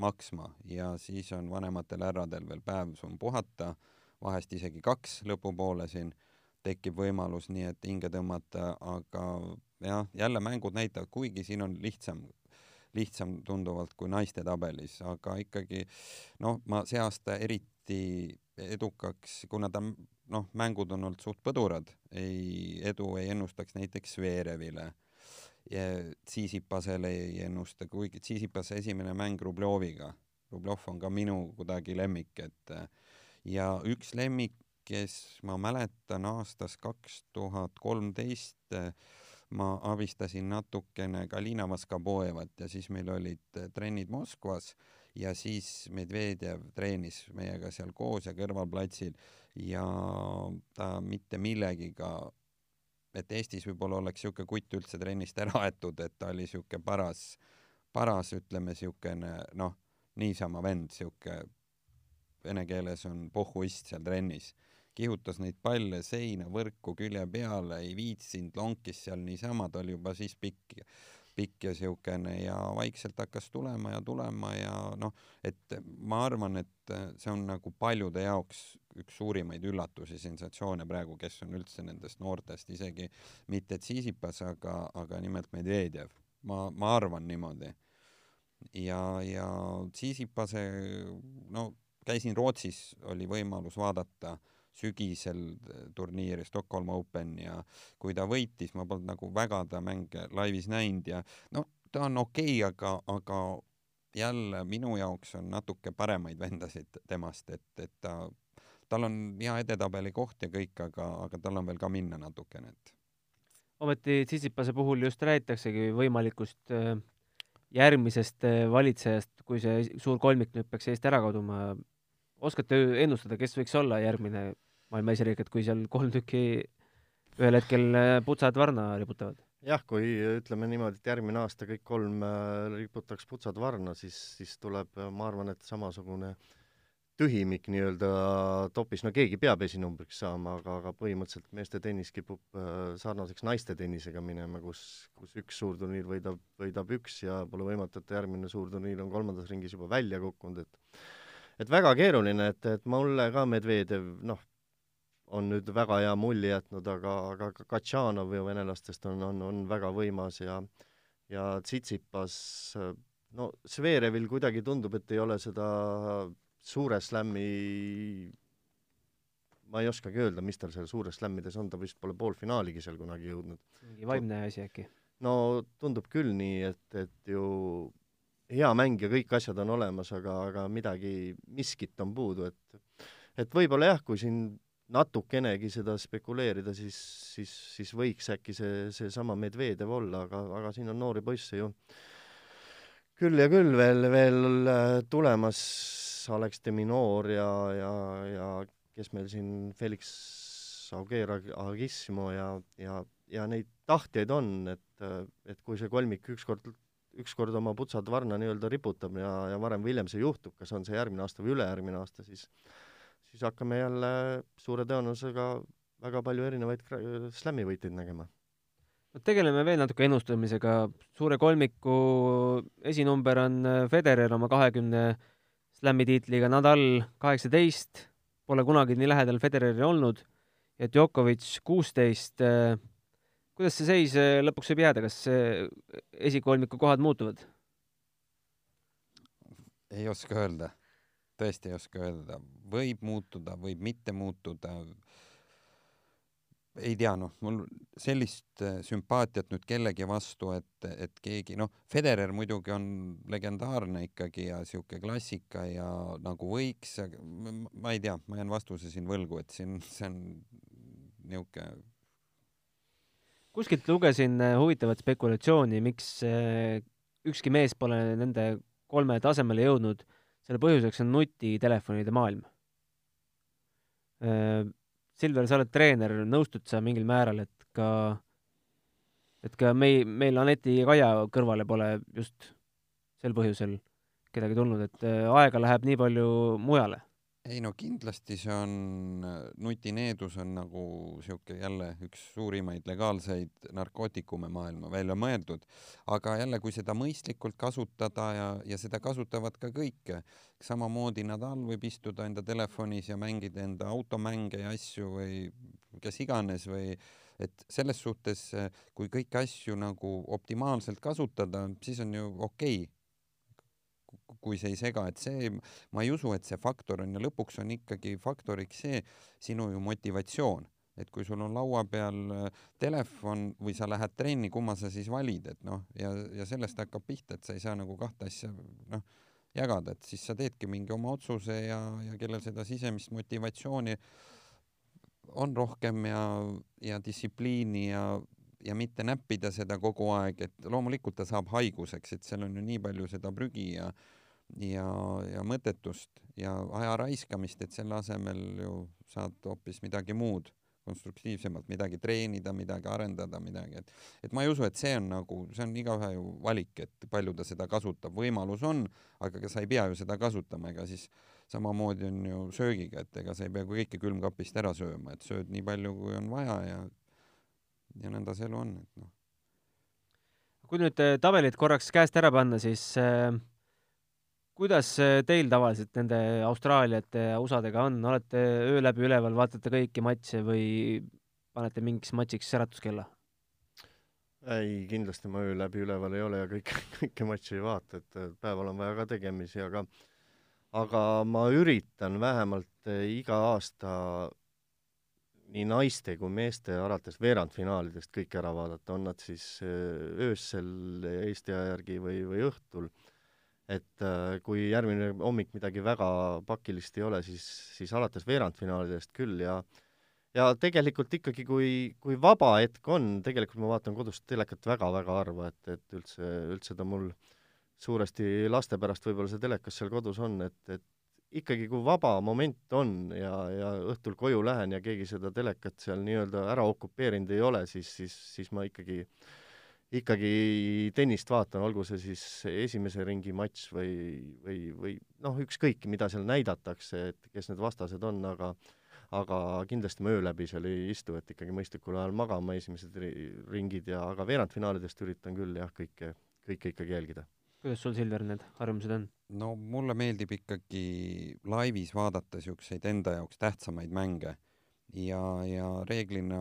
[SPEAKER 5] maksma ja siis on vanematel härradel veel päev sul puhata, vahest isegi kaks lõpupoole siin tekib võimalus, nii et hinge tõmmata, aga jah, jälle mängud näitavad, kuigi siin on lihtsam, lihtsam tunduvalt kui naiste tabelis, aga ikkagi noh, ma see aasta eriti edukaks, kuna ta noh, mängud on olnud suht põdurad, ei, edu ei ennustaks näiteks Zverevile. Ja Tsitsipasele ei ennusta, kuigi Tsitsipase esimene mäng Rubloviga, Rublov on ka minu kuidagi lemmik, et ja üks lemmik, kes ma mäletan aastast kaks tuhat kolmteist ma abistasin natukene Galina Moskabojevat ja siis meil olid trennid Moskvas ja siis Medvedjev treenis meiega seal koos ja kõrvalplatsil ja ta mitte millegiga et Eestis võib-olla oleks niisugune kutt üldse trennist ära aetud, et ta oli niisugune paras, paras, ütleme niisugune noh, niisama vend, niisugune vene keeles on pohhuist seal trennis. Kihutas neid palle seina, võrku, külje peale, ei viitsinud, lonkis seal niisama, ta oli juba siis pikk pikk ja siukene ja vaikselt hakkas tulema ja tulema ja noh, et ma arvan, et see on nagu paljude jaoks üks suurimaid üllatusi, sensatsioone praegu, kes on üldse nendest noortest, isegi mitte Tsiisipas, aga, aga nimelt Medvedjev. ma, ma arvan niimoodi. ja, ja Tsiisipase, no käisin Rootsis, oli võimalus vaadata sügisel turniiri Stockholm Open ja kui ta võitis, ma polnud nagu väga ta mänge laivis näinud ja no ta on okei okay,, aga, aga jälle minu jaoks on natuke paremaid vendasid temast, et, et ta, tal on hea edetabeli koht ja kõik, aga, aga tal on veel ka minna natukene, et.
[SPEAKER 2] ometi Tsitsipase puhul just räägitaksegi võimalikust äh, järgmisest äh, valitsejast, kui see suur kolmik nüüd peaks eest ära kaduma, oskate ennustada, kes võiks olla järgmine maailma esiriik, et kui seal kolm tükki ühel hetkel äh, putsad varna riputavad?
[SPEAKER 4] jah, kui ütleme niimoodi, et järgmine aasta kõik kolm äh, riputaks putsad varna, siis, siis tuleb, äh, ma arvan, et samasugune tühimik nii-öelda topis, no keegi peab esinumbriks saama, aga, aga põhimõtteliselt meeste tennis kipub sarnaseks naiste tennisega minema, kus, kus üks suurturniir võidab, võidab üks ja pole võimatu, et järgmine suurturniir on kolmandas ringis juba välja kukkunud, et et väga keeruline, et, et mulle ka Medvedev, noh, on nüüd väga hea mulje jätnud, aga, aga Katšanov ju venelastest on, on, on väga võimas ja ja Tsitsipas, no Zverevil kuidagi tundub, et ei ole seda suure slam'i ma ei oskagi öelda, mis tal seal suures slammides on, ta vist pole poolfinaaligi seal kunagi jõudnud.
[SPEAKER 2] mingi vaimne asi äkki?
[SPEAKER 4] no tundub küll nii, et, et ju hea mäng ja kõik asjad on olemas, aga, aga midagi, miskit on puudu, et et võib-olla jah, kui siin natukenegi seda spekuleerida, siis, siis, siis võiks äkki see, seesama Medvedev olla, aga, aga siin on noori poisse ju küll ja küll veel, veel äh, tulemas, Alex de Minor ja, ja, ja kes meil siin, Felix Auger Agissimo ja, ja, ja neid tahtjaid on, et, et kui see kolmik ükskord ükskord oma putsad varna nii-öelda riputab ja, ja varem või hiljem see juhtub, kas on see järgmine aasta või ülejärgmine aasta, siis siis hakkame jälle suure tõenäosusega väga palju erinevaid slam'i võitjaid nägema.
[SPEAKER 2] no tegeleme veel natuke ennustamisega, suure kolmiku esinumber on Federer oma kahekümne slam'i tiitliga, Nadal kaheksateist, pole kunagi nii lähedal Federeri olnud, ja Djokovic kuusteist kuidas see seis äh, lõpuks võib jääda, kas esikolmiku kohad muutuvad?
[SPEAKER 5] ei oska öelda, tõesti ei oska öelda, võib muutuda, võib mitte muutuda. ei tea, noh, mul sellist äh, sümpaatiat nüüd kellegi vastu, et, et keegi, noh, Federer muidugi on legendaarne ikkagi ja sihuke klassika ja nagu võiks, ma ei tea, ma jään vastuse siin võlgu, et siin see on niisugune
[SPEAKER 2] kuskilt lugesin äh, huvitavat spekulatsiooni, miks äh, ükski mees pole nende kolme tasemele jõudnud. selle põhjuseks on nutitelefonide maailm. Äh, Silver, sa oled treener, nõustud sa mingil määral, et ka, et ka mei-, meil Aneti ja Kaia kõrvale pole just sel põhjusel kedagi tulnud, et aega läheb nii palju mujale
[SPEAKER 5] ei no kindlasti see on, nutineedus on nagu sihuke jälle üks suurimaid legaalseid narkootikume maailma välja mõeldud, aga jälle, kui seda mõistlikult kasutada ja, ja seda kasutavad ka kõik, samamoodi Nadal võib istuda enda telefonis ja mängida enda automänge ja asju või kes iganes või et selles suhtes, kui kõiki asju nagu optimaalselt kasutada, siis on ju okei. okay kui see ei sega, et see, ma ei usu, et see faktor on ja lõpuks on ikkagi faktoriks see sinu ju motivatsioon, et kui sul on laua peal äh, telefon või sa lähed trenni, kumma sa siis valid, et noh, ja, ja sellest hakkab pihta, et sa ei saa nagu kahte asja noh, jagada, et siis sa teedki mingi oma otsuse ja, ja kellel seda sisemist motivatsiooni on rohkem ja, ja distsipliini ja, ja mitte näppida seda kogu aeg, et loomulikult ta saab haiguseks, et seal on ju nii palju seda prügi ja ja, ja mõttetust ja aja raiskamist, et selle asemel ju saad hoopis midagi muud, konstruktiivsemalt midagi treenida, midagi arendada, midagi, et et ma ei usu, et see on nagu, see on igaühe ju valik, et palju ta seda kasutab, võimalus on, aga sa ei pea ju seda kasutama, ega siis samamoodi on ju söögiga, et ega sa ei pea kõike külmkapist ära sööma, et sööd nii palju, kui on vaja ja ja nõnda see elu on, et noh.
[SPEAKER 2] kui nüüd eh, tabelid korraks käest ära panna, siis äh kuidas teil tavaliselt nende Austraaliate ja USA-dega on, olete öö läbi üleval, vaatate kõiki matše või panete mingiks matšiks äratuskella?
[SPEAKER 4] ei, kindlasti ma öö läbi üleval ei ole ja kõiki, kõiki matše ei vaata, et päeval on vaja ka tegemisi, aga aga ma üritan vähemalt iga aasta nii naiste kui meeste alates veerandfinaalidest kõik ära vaadata, on nad siis eh, öösel Eesti aja järgi või, või õhtul. Et äh, kui järgmine hommik midagi väga pakilist ei ole, siis, siis alates veerandfinaalidest küll ja ja tegelikult ikkagi, kui, kui vaba hetk on, tegelikult ma vaatan kodust telekat väga-väga harva, et, et üldse, üldse ta mul suuresti laste pärast võib-olla see telekas seal kodus on, et, et ikkagi, kui vaba moment on ja, ja õhtul koju lähen ja keegi seda telekat seal nii-öelda ära okupeerinud ei ole, siis, siis, siis ma ikkagi ikkagi tennist vaatan, olgu see siis esimese ringi matš või, või, või noh, ükskõik, mida seal näidatakse, et kes need vastased on, aga aga kindlasti ma öö läbi seal ei istu, et ikkagi mõistlikul ajal magama esimesed ringid ja, aga veerandfinaalidest üritan küll jah, kõike, kõike ikkagi jälgida.
[SPEAKER 2] Kuidas sul, Silver, need harjumused on?
[SPEAKER 5] no mulle meeldib ikkagi laivis vaadata niisuguseid enda jaoks tähtsamaid mänge ja, ja reeglina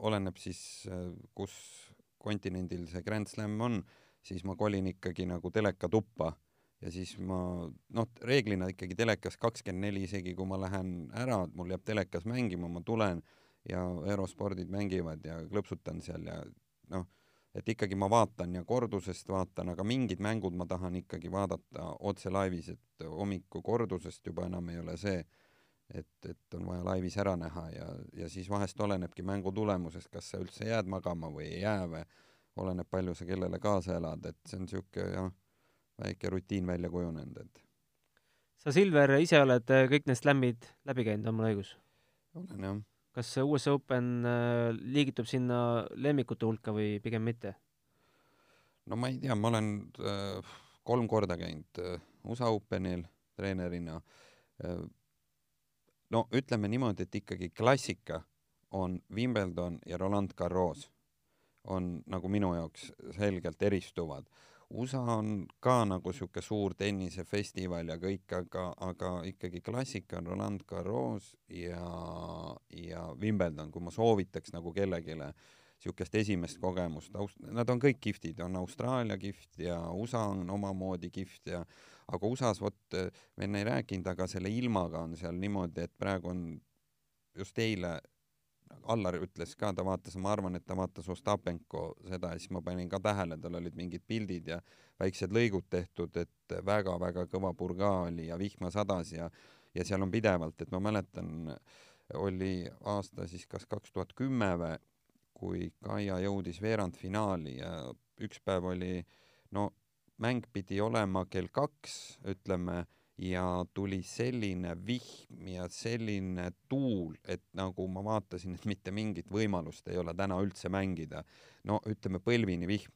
[SPEAKER 5] oleneb siis, kus kontinendil see Grand Slam on, siis ma kolin ikkagi nagu telekatuppa ja siis ma noh, reeglina ikkagi telekas kakskümmend neli, isegi kui ma lähen ära, mul jääb telekas mängima, ma tulen ja eurospordid mängivad ja klõpsutan seal ja noh, et ikkagi ma vaatan ja kordusest vaatan, aga mingid mängud ma tahan ikkagi vaadata otse laivis, et hommiku kordusest juba enam ei ole see, et, et on vaja laivis ära näha ja, ja siis vahest olenebki mängu tulemusest, kas sa üldse jääd magama või ei jää või oleneb, palju sa kellele kaasa elad, et see on niisugune jah, väike rutiin välja kujunenud, et
[SPEAKER 2] sa, Silver, ise oled kõik need slämmid läbi käinud, on mul õigus?
[SPEAKER 5] olen jah.
[SPEAKER 2] Kas US Open äh, liigitub sinna lemmikute hulka või pigem mitte?
[SPEAKER 5] no ma ei tea, ma olen äh, kolm korda käinud äh, USA Openil treenerina äh, no ütleme niimoodi, et ikkagi klassika on Wimbledon ja Roland Garros on nagu minu jaoks selgelt eristuvad. USA on ka nagu sihuke suur tennisefestival ja kõik, aga, aga ikkagi klassika on Roland Garros ja, ja Wimbledon, kui ma soovitaks nagu kellelegi niisugust esimest kogemust, nad on kõik kihvtid, on Austraalia kihvt ja USA on omamoodi kihvt ja aga USA-s vot, me enne ei rääkinud, aga selle ilmaga on seal niimoodi, et praegu on just eile Allar ütles ka, ta vaatas, ma arvan, et ta vaatas Ostapenko seda ja siis ma panin ka tähele, tal olid mingid pildid ja väiksed lõigud tehtud, et väga-väga kõva purga oli ja vihma sadas ja ja seal on pidevalt, et ma mäletan, oli aasta siis kas kaks tuhat kümme või, kui Kaia jõudis veerandfinaali ja üks päev oli no mäng pidi olema kell kaks, ütleme, ja tuli selline vihm ja selline tuul, et nagu ma vaatasin, et mitte mingit võimalust ei ole täna üldse mängida. no ütleme põlvini vihm.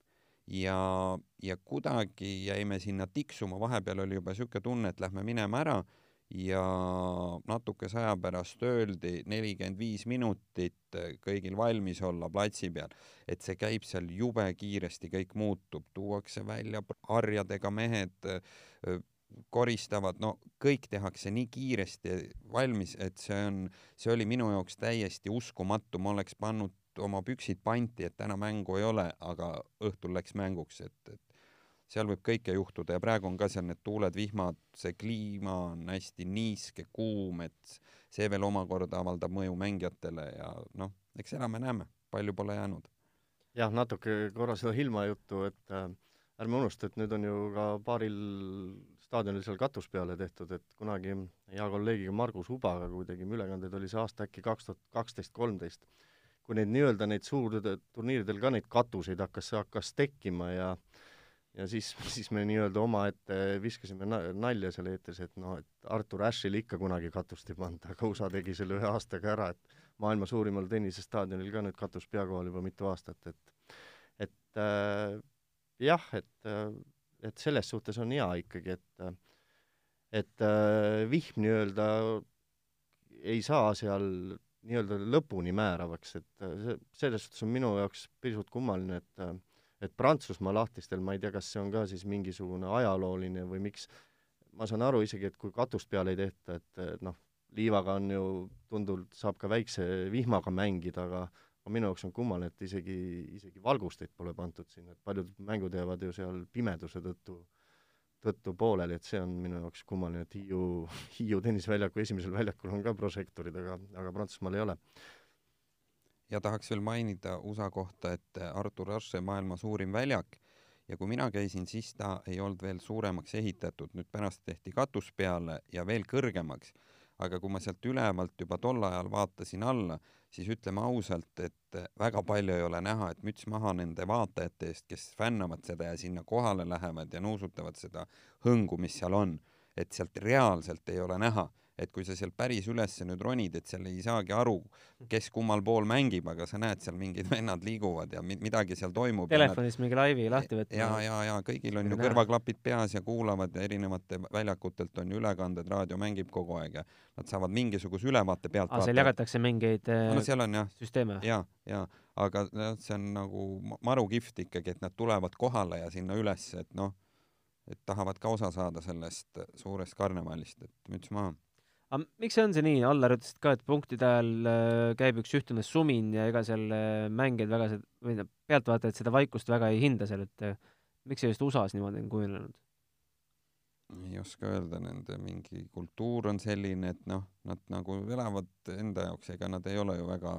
[SPEAKER 5] ja, ja kuidagi jäime sinna tiksuma, vahepeal oli juba niisugune tunne, et lähme minema ära ja natukese aja pärast öeldi nelikümmend viis minutit kõigil valmis olla platsi peal, et see käib seal jube kiiresti, kõik muutub, tuuakse välja harjadega mehed, koristavad, no kõik tehakse nii kiiresti valmis, et see on, see oli minu jaoks täiesti uskumatu, ma oleks pannud oma püksid panti, et täna mängu ei ole, aga õhtul läks mänguks, et, et seal võib kõike juhtuda. Ja praegu on ka seal need tuuled, vihmad, see kliima on hästi niiske, kuum, et see veel omakorda avaldab mõju mängijatele ja noh, eks elame-näeme, palju pole jäänud.
[SPEAKER 4] jah, natuke korra seda Hilma juttu, et äh, ärme unusta, et nüüd on ju ka paaril staadionil seal katus peale tehtud, et kunagi hea kolleegiga Margus Ubaga, kui tegime ülekandeid, oli see aasta äkki kaks tuhat kaksteist, kolmteist, kui neid nii-öelda neid suurturniiridel ka neid katuseid hakkas, hakkas tekkima ja ja siis, siis me nii-öelda omaette viskasime na-, nalja seal eetris, et noh, et Artur Ashil ikka kunagi katust ei panda, aga USA tegi selle ühe aastaga ära, et maailma suurimal tennisestaadionil ka nüüd katus pea kohal juba mitu aastat, et et äh, jah, et, äh, et selles suhtes on hea ikkagi, et et äh, vihm nii-öelda ei saa seal nii-öelda lõpuni määravaks, et äh, see, selles suhtes on minu jaoks pisut kummaline, et äh, et Prantsusmaa lahtistel, ma ei tea, kas see on ka siis mingisugune ajalooline või miks, ma saan aru isegi, et kui katust peale ei tehta, et noh, liivaga on ju, tundub, saab ka väikse vihmaga mängida, aga aga minu jaoks on kummaline, et isegi, isegi valgusteid pole pandud sinna, et paljud mängud jäävad ju seal pimeduse tõttu, tõttu pooleli, et see on minu jaoks kummaline, et Hiiu, Hiiu tenniseväljaku esimesel väljakul on ka prožektorid, aga, aga Prantsusmaal ei ole
[SPEAKER 5] ja tahaks veel mainida USA kohta, et Artur Ashe maailma suurim väljak ja kui mina käisin, siis ta ei olnud veel suuremaks ehitatud, nüüd pärast tehti katus peale ja veel kõrgemaks. aga kui ma sealt ülevalt juba tol ajal vaatasin alla, siis ütleme ausalt, et väga palju ei ole näha, et müts maha nende vaatajate eest, kes fännavad seda ja sinna kohale lähevad ja nuusutavad seda hõngu, mis seal on. et sealt reaalselt ei ole näha et kui sa sealt päris ülesse nüüd ronid, et seal ei saagi aru, kes kummal pool mängib, aga sa näed seal mingid vennad liiguvad ja midagi seal toimub.
[SPEAKER 2] telefonist mingi laivi lahti võtma.
[SPEAKER 5] ja, ja, ja kõigil on ju kõrvaklapid peas ja kuulavad ja erinevate väljakutelt on ju ülekanded, raadio mängib kogu aeg ja nad saavad mingisuguse ülevaate pealt
[SPEAKER 2] seal jagatakse mingeid
[SPEAKER 5] no, seal on jah
[SPEAKER 2] süsteeme?
[SPEAKER 5] ja, ja aga noh, see on nagu maru kihvt ikkagi, et nad tulevad kohale ja sinna üles, et noh, et tahavad ka osa saada sellest suurest karnevalist, et müts maha
[SPEAKER 2] aga miks see on see nii, Allar ütles ka, et punktide ajal äh, käib üks ühtlane sumin ja ega seal äh, mängijad väga seda, või noh, pealtvaatajad seda vaikust väga ei hinda seal, et äh, miks see just USA-s niimoodi on kujunenud?
[SPEAKER 5] ei oska öelda, nende mingi kultuur on selline, et noh, nad nagu elavad enda jaoks, ega nad ei ole ju väga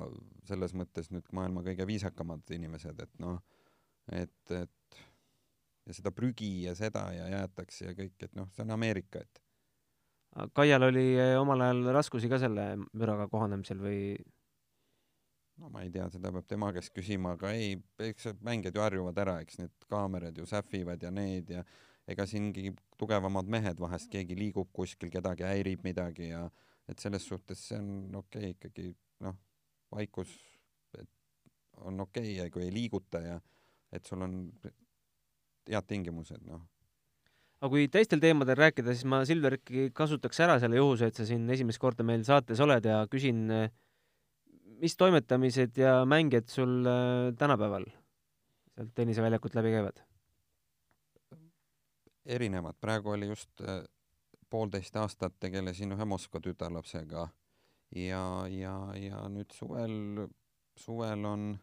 [SPEAKER 5] selles mõttes nüüd maailma kõige viisakamad inimesed, et noh, et, et ja seda prügi ja seda ja jäetakse ja kõik, et noh, see on Ameerika, et
[SPEAKER 2] Kaial oli eh, omal ajal raskusi ka selle müraga kohanemisel või?
[SPEAKER 5] no ma ei tea, seda peab tema käest küsima, aga ei, eks mängijad ju harjuvad ära, eks need kaamerad ju sähvivad ja need ja ega siingi tugevamad mehed vahest keegi liigub kuskil, kedagi häirib midagi ja et selles suhtes see on okei okay, ikkagi noh, vaikus on okei okay, kui ei liiguta ja et sul on head tingimused, noh
[SPEAKER 2] aga kui teistel teemadel rääkida, siis ma, Silver, ikkagi kasutaks ära selle juhuse, et sa siin esimest korda meil saates oled ja küsin, mis toimetamised ja mängijad sul äh, tänapäeval sealt tenniseväljakult läbi käivad?
[SPEAKER 5] erinevad, praegu oli just äh, poolteist aastat tegelesin ühe Moskva tütarlapsega ja, ja, ja nüüd suvel, suvel on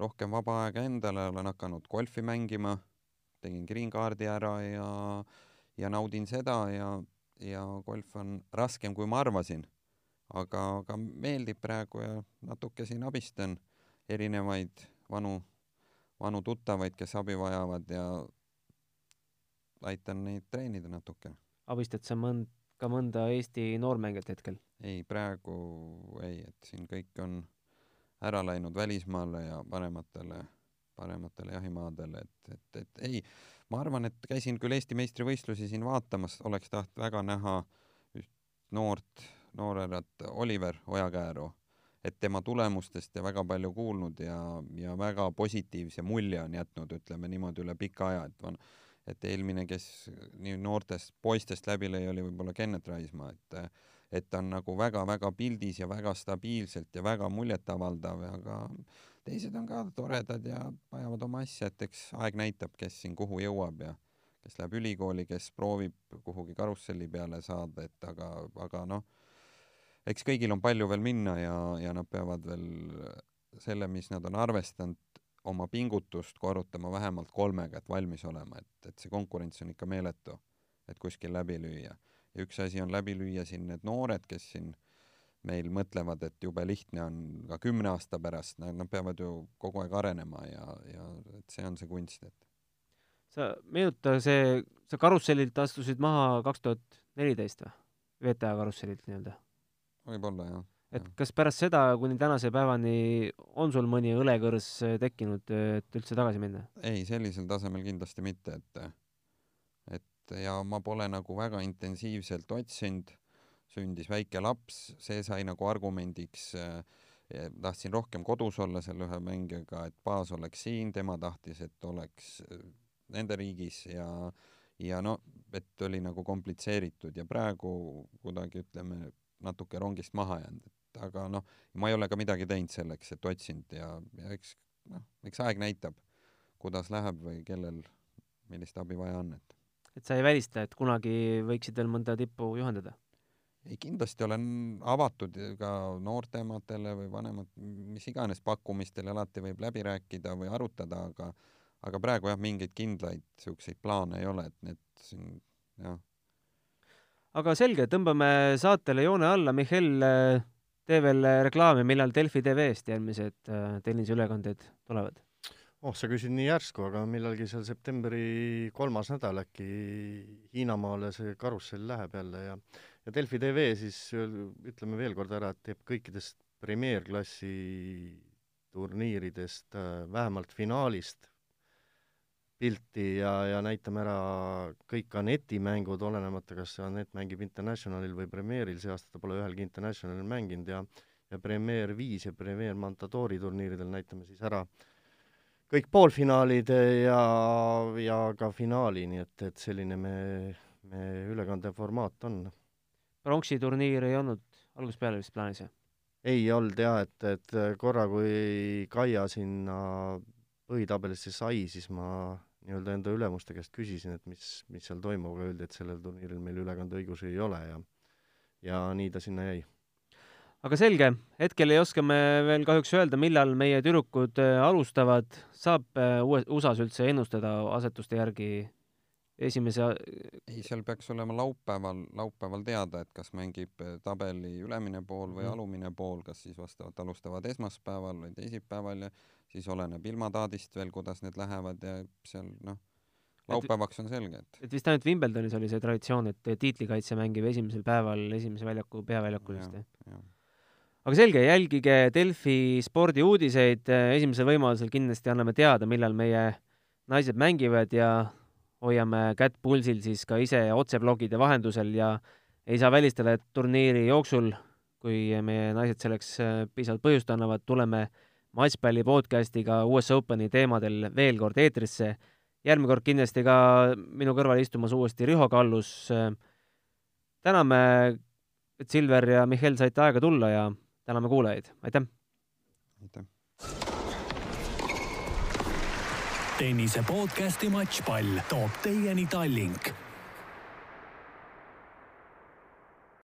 [SPEAKER 5] rohkem vaba aega endale, olen hakanud golfi mängima tegin green card'i ära ja, ja naudin seda ja, ja golf on raskem, kui ma arvasin. aga, aga meeldib praegu ja natuke siin abistan erinevaid vanu, vanu tuttavaid, kes abi vajavad ja aitan neid treenida natuke.
[SPEAKER 2] abistad sa mõnd-, ka mõnda Eesti noormängijat hetkel?
[SPEAKER 5] ei, praegu ei, et siin kõik on ära läinud välismaale ja parematele parematele jahimaadele, et, et, et ei, ma arvan, et käisin küll Eesti meistrivõistlusi siin vaatamas, oleks tahtnud väga näha üht noort, noorerat Oliver Ojakääru, et tema tulemustest ja väga palju kuulnud ja, ja väga positiivse mulje on jätnud, ütleme niimoodi üle pika aja, et van-, et eelmine, kes nii noortest poistest läbi lõi, oli võib-olla Kennet Raismaa, et et ta on nagu väga-väga pildis ja väga stabiilselt ja väga muljetavaldav, aga teised on ka toredad ja ajavad oma asja, et eks aeg näitab, kes siin kuhu jõuab ja kes läheb ülikooli, kes proovib kuhugi karusselli peale saada, et aga, aga noh, eks kõigil on palju veel minna ja, ja nad peavad veel selle, mis nad on arvestanud, oma pingutust korrutama vähemalt kolmega, et valmis olema, et, et see konkurents on ikka meeletu, et kuskil läbi lüüa. ja üks asi on läbi lüüa siin need noored, kes siin meil mõtlevad, et jube lihtne on ka kümne aasta pärast, nad peavad ju kogu aeg arenema ja, ja et see on see kunst, et.
[SPEAKER 2] sa meenuta see, sa karussellilt astusid maha kaks tuhat neliteist või? VTA karussellilt nii-öelda?
[SPEAKER 5] võib-olla jah
[SPEAKER 2] et kas pärast seda kuni tänase päevani on sul mõni õlekõrs tekkinud, et üldse tagasi minna?
[SPEAKER 5] ei, sellisel tasemel kindlasti mitte, et et ja ma pole nagu väga intensiivselt otsinud, sündis väike laps, see sai nagu argumendiks äh, tahtsin rohkem kodus olla selle ühe mängijaga, et baas oleks siin, tema tahtis, et oleks nende riigis ja ja no, et oli nagu komplitseeritud ja praegu kuidagi ütleme, natuke rongist maha jäänud, et aga noh, ma ei ole ka midagi teinud selleks, et otsinud ja, ja eks noh, eks aeg näitab, kuidas läheb või kellel millist abi vaja on, et.
[SPEAKER 2] et sa ei välista, et kunagi võiksid veel mõnda tippu juhendada?
[SPEAKER 5] Ei, kindlasti olen avatud ka noortematele või vanemat, mis iganes pakkumistele alati võib läbi rääkida või arutada, aga aga praegu jah, mingeid kindlaid niisuguseid plaane ei ole, et need siin jah.
[SPEAKER 2] aga selge, tõmbame saatele joone alla, Mihhail tee veel reklaami, millal Delfi TV-st järgmised äh, tenniseülekanded tulevad?
[SPEAKER 4] oh, sa küsid nii järsku, aga millalgi seal septembri kolmas nädal äkki Hiinamaale see karussell läheb jälle ja ja Delfi TV siis ütleme veel kord ära, et teeb kõikidest premeerklassi turniiridest äh, vähemalt finaalist pilti ja, ja näitame ära kõik Aneti mängud, olenemata, kas Anett mängib Internationalil või Premieril, see aasta ta pole ühelgi Internationalil mänginud ja ja Premier viis ja Premier Montadori turniiridel näitame siis ära kõik poolfinaalid ja, ja ka finaali, nii et, et selline me, me ülekande formaat on.
[SPEAKER 2] Pronksi turniir ei olnud algusest peale vist plaanis, jah?
[SPEAKER 4] ei olnud jah, et, et korra, kui Kaia sinna põhitabelisse sai, siis ma nii-öelda enda ülemuste käest küsisin, et mis, mis seal toimub, aga öeldi, et sellel turniiril meil ülekandeõigusi ei ole ja ja nii ta sinna jäi.
[SPEAKER 2] aga selge, hetkel ei oska me veel kahjuks öelda, millal meie tüdrukud äh, alustavad, saab äh, uue, USA-s üldse ennustada asetuste järgi esimese
[SPEAKER 5] ei, seal peaks olema laupäeval, laupäeval teada, et kas mängib äh, tabeli ülemine pool või mm. alumine pool, kas siis vastavalt alustavad esmaspäeval või teisipäeval ja siis oleneb ilmataadist veel, kuidas need lähevad ja seal noh, laupäevaks on selge, et
[SPEAKER 2] et vist ainult Wimbledonis oli see traditsioon, et tiitlikaitse mängib esimesel päeval esimese väljaku, peaväljakul vist, jah? aga selge, jälgige Delfi spordiuudiseid, esimesel võimalusel kindlasti anname teada, millal meie naised mängivad ja hoiame kätt pulsil siis ka ise otseblogide vahendusel ja ei saa välistada, et turniiri jooksul, kui meie naised selleks piisavalt põhjust annavad, tuleme matšpalli podcastiga US Openi teemadel veel kord eetrisse. järgmine kord kindlasti ka minu kõrval istumas uuesti Riho Kallus. täname, et Silver ja Mihhail saite aega tulla ja täname kuulajaid, aitäh!
[SPEAKER 5] aitäh!
[SPEAKER 1] Tennise podcasti Matšpall toob teieni Tallink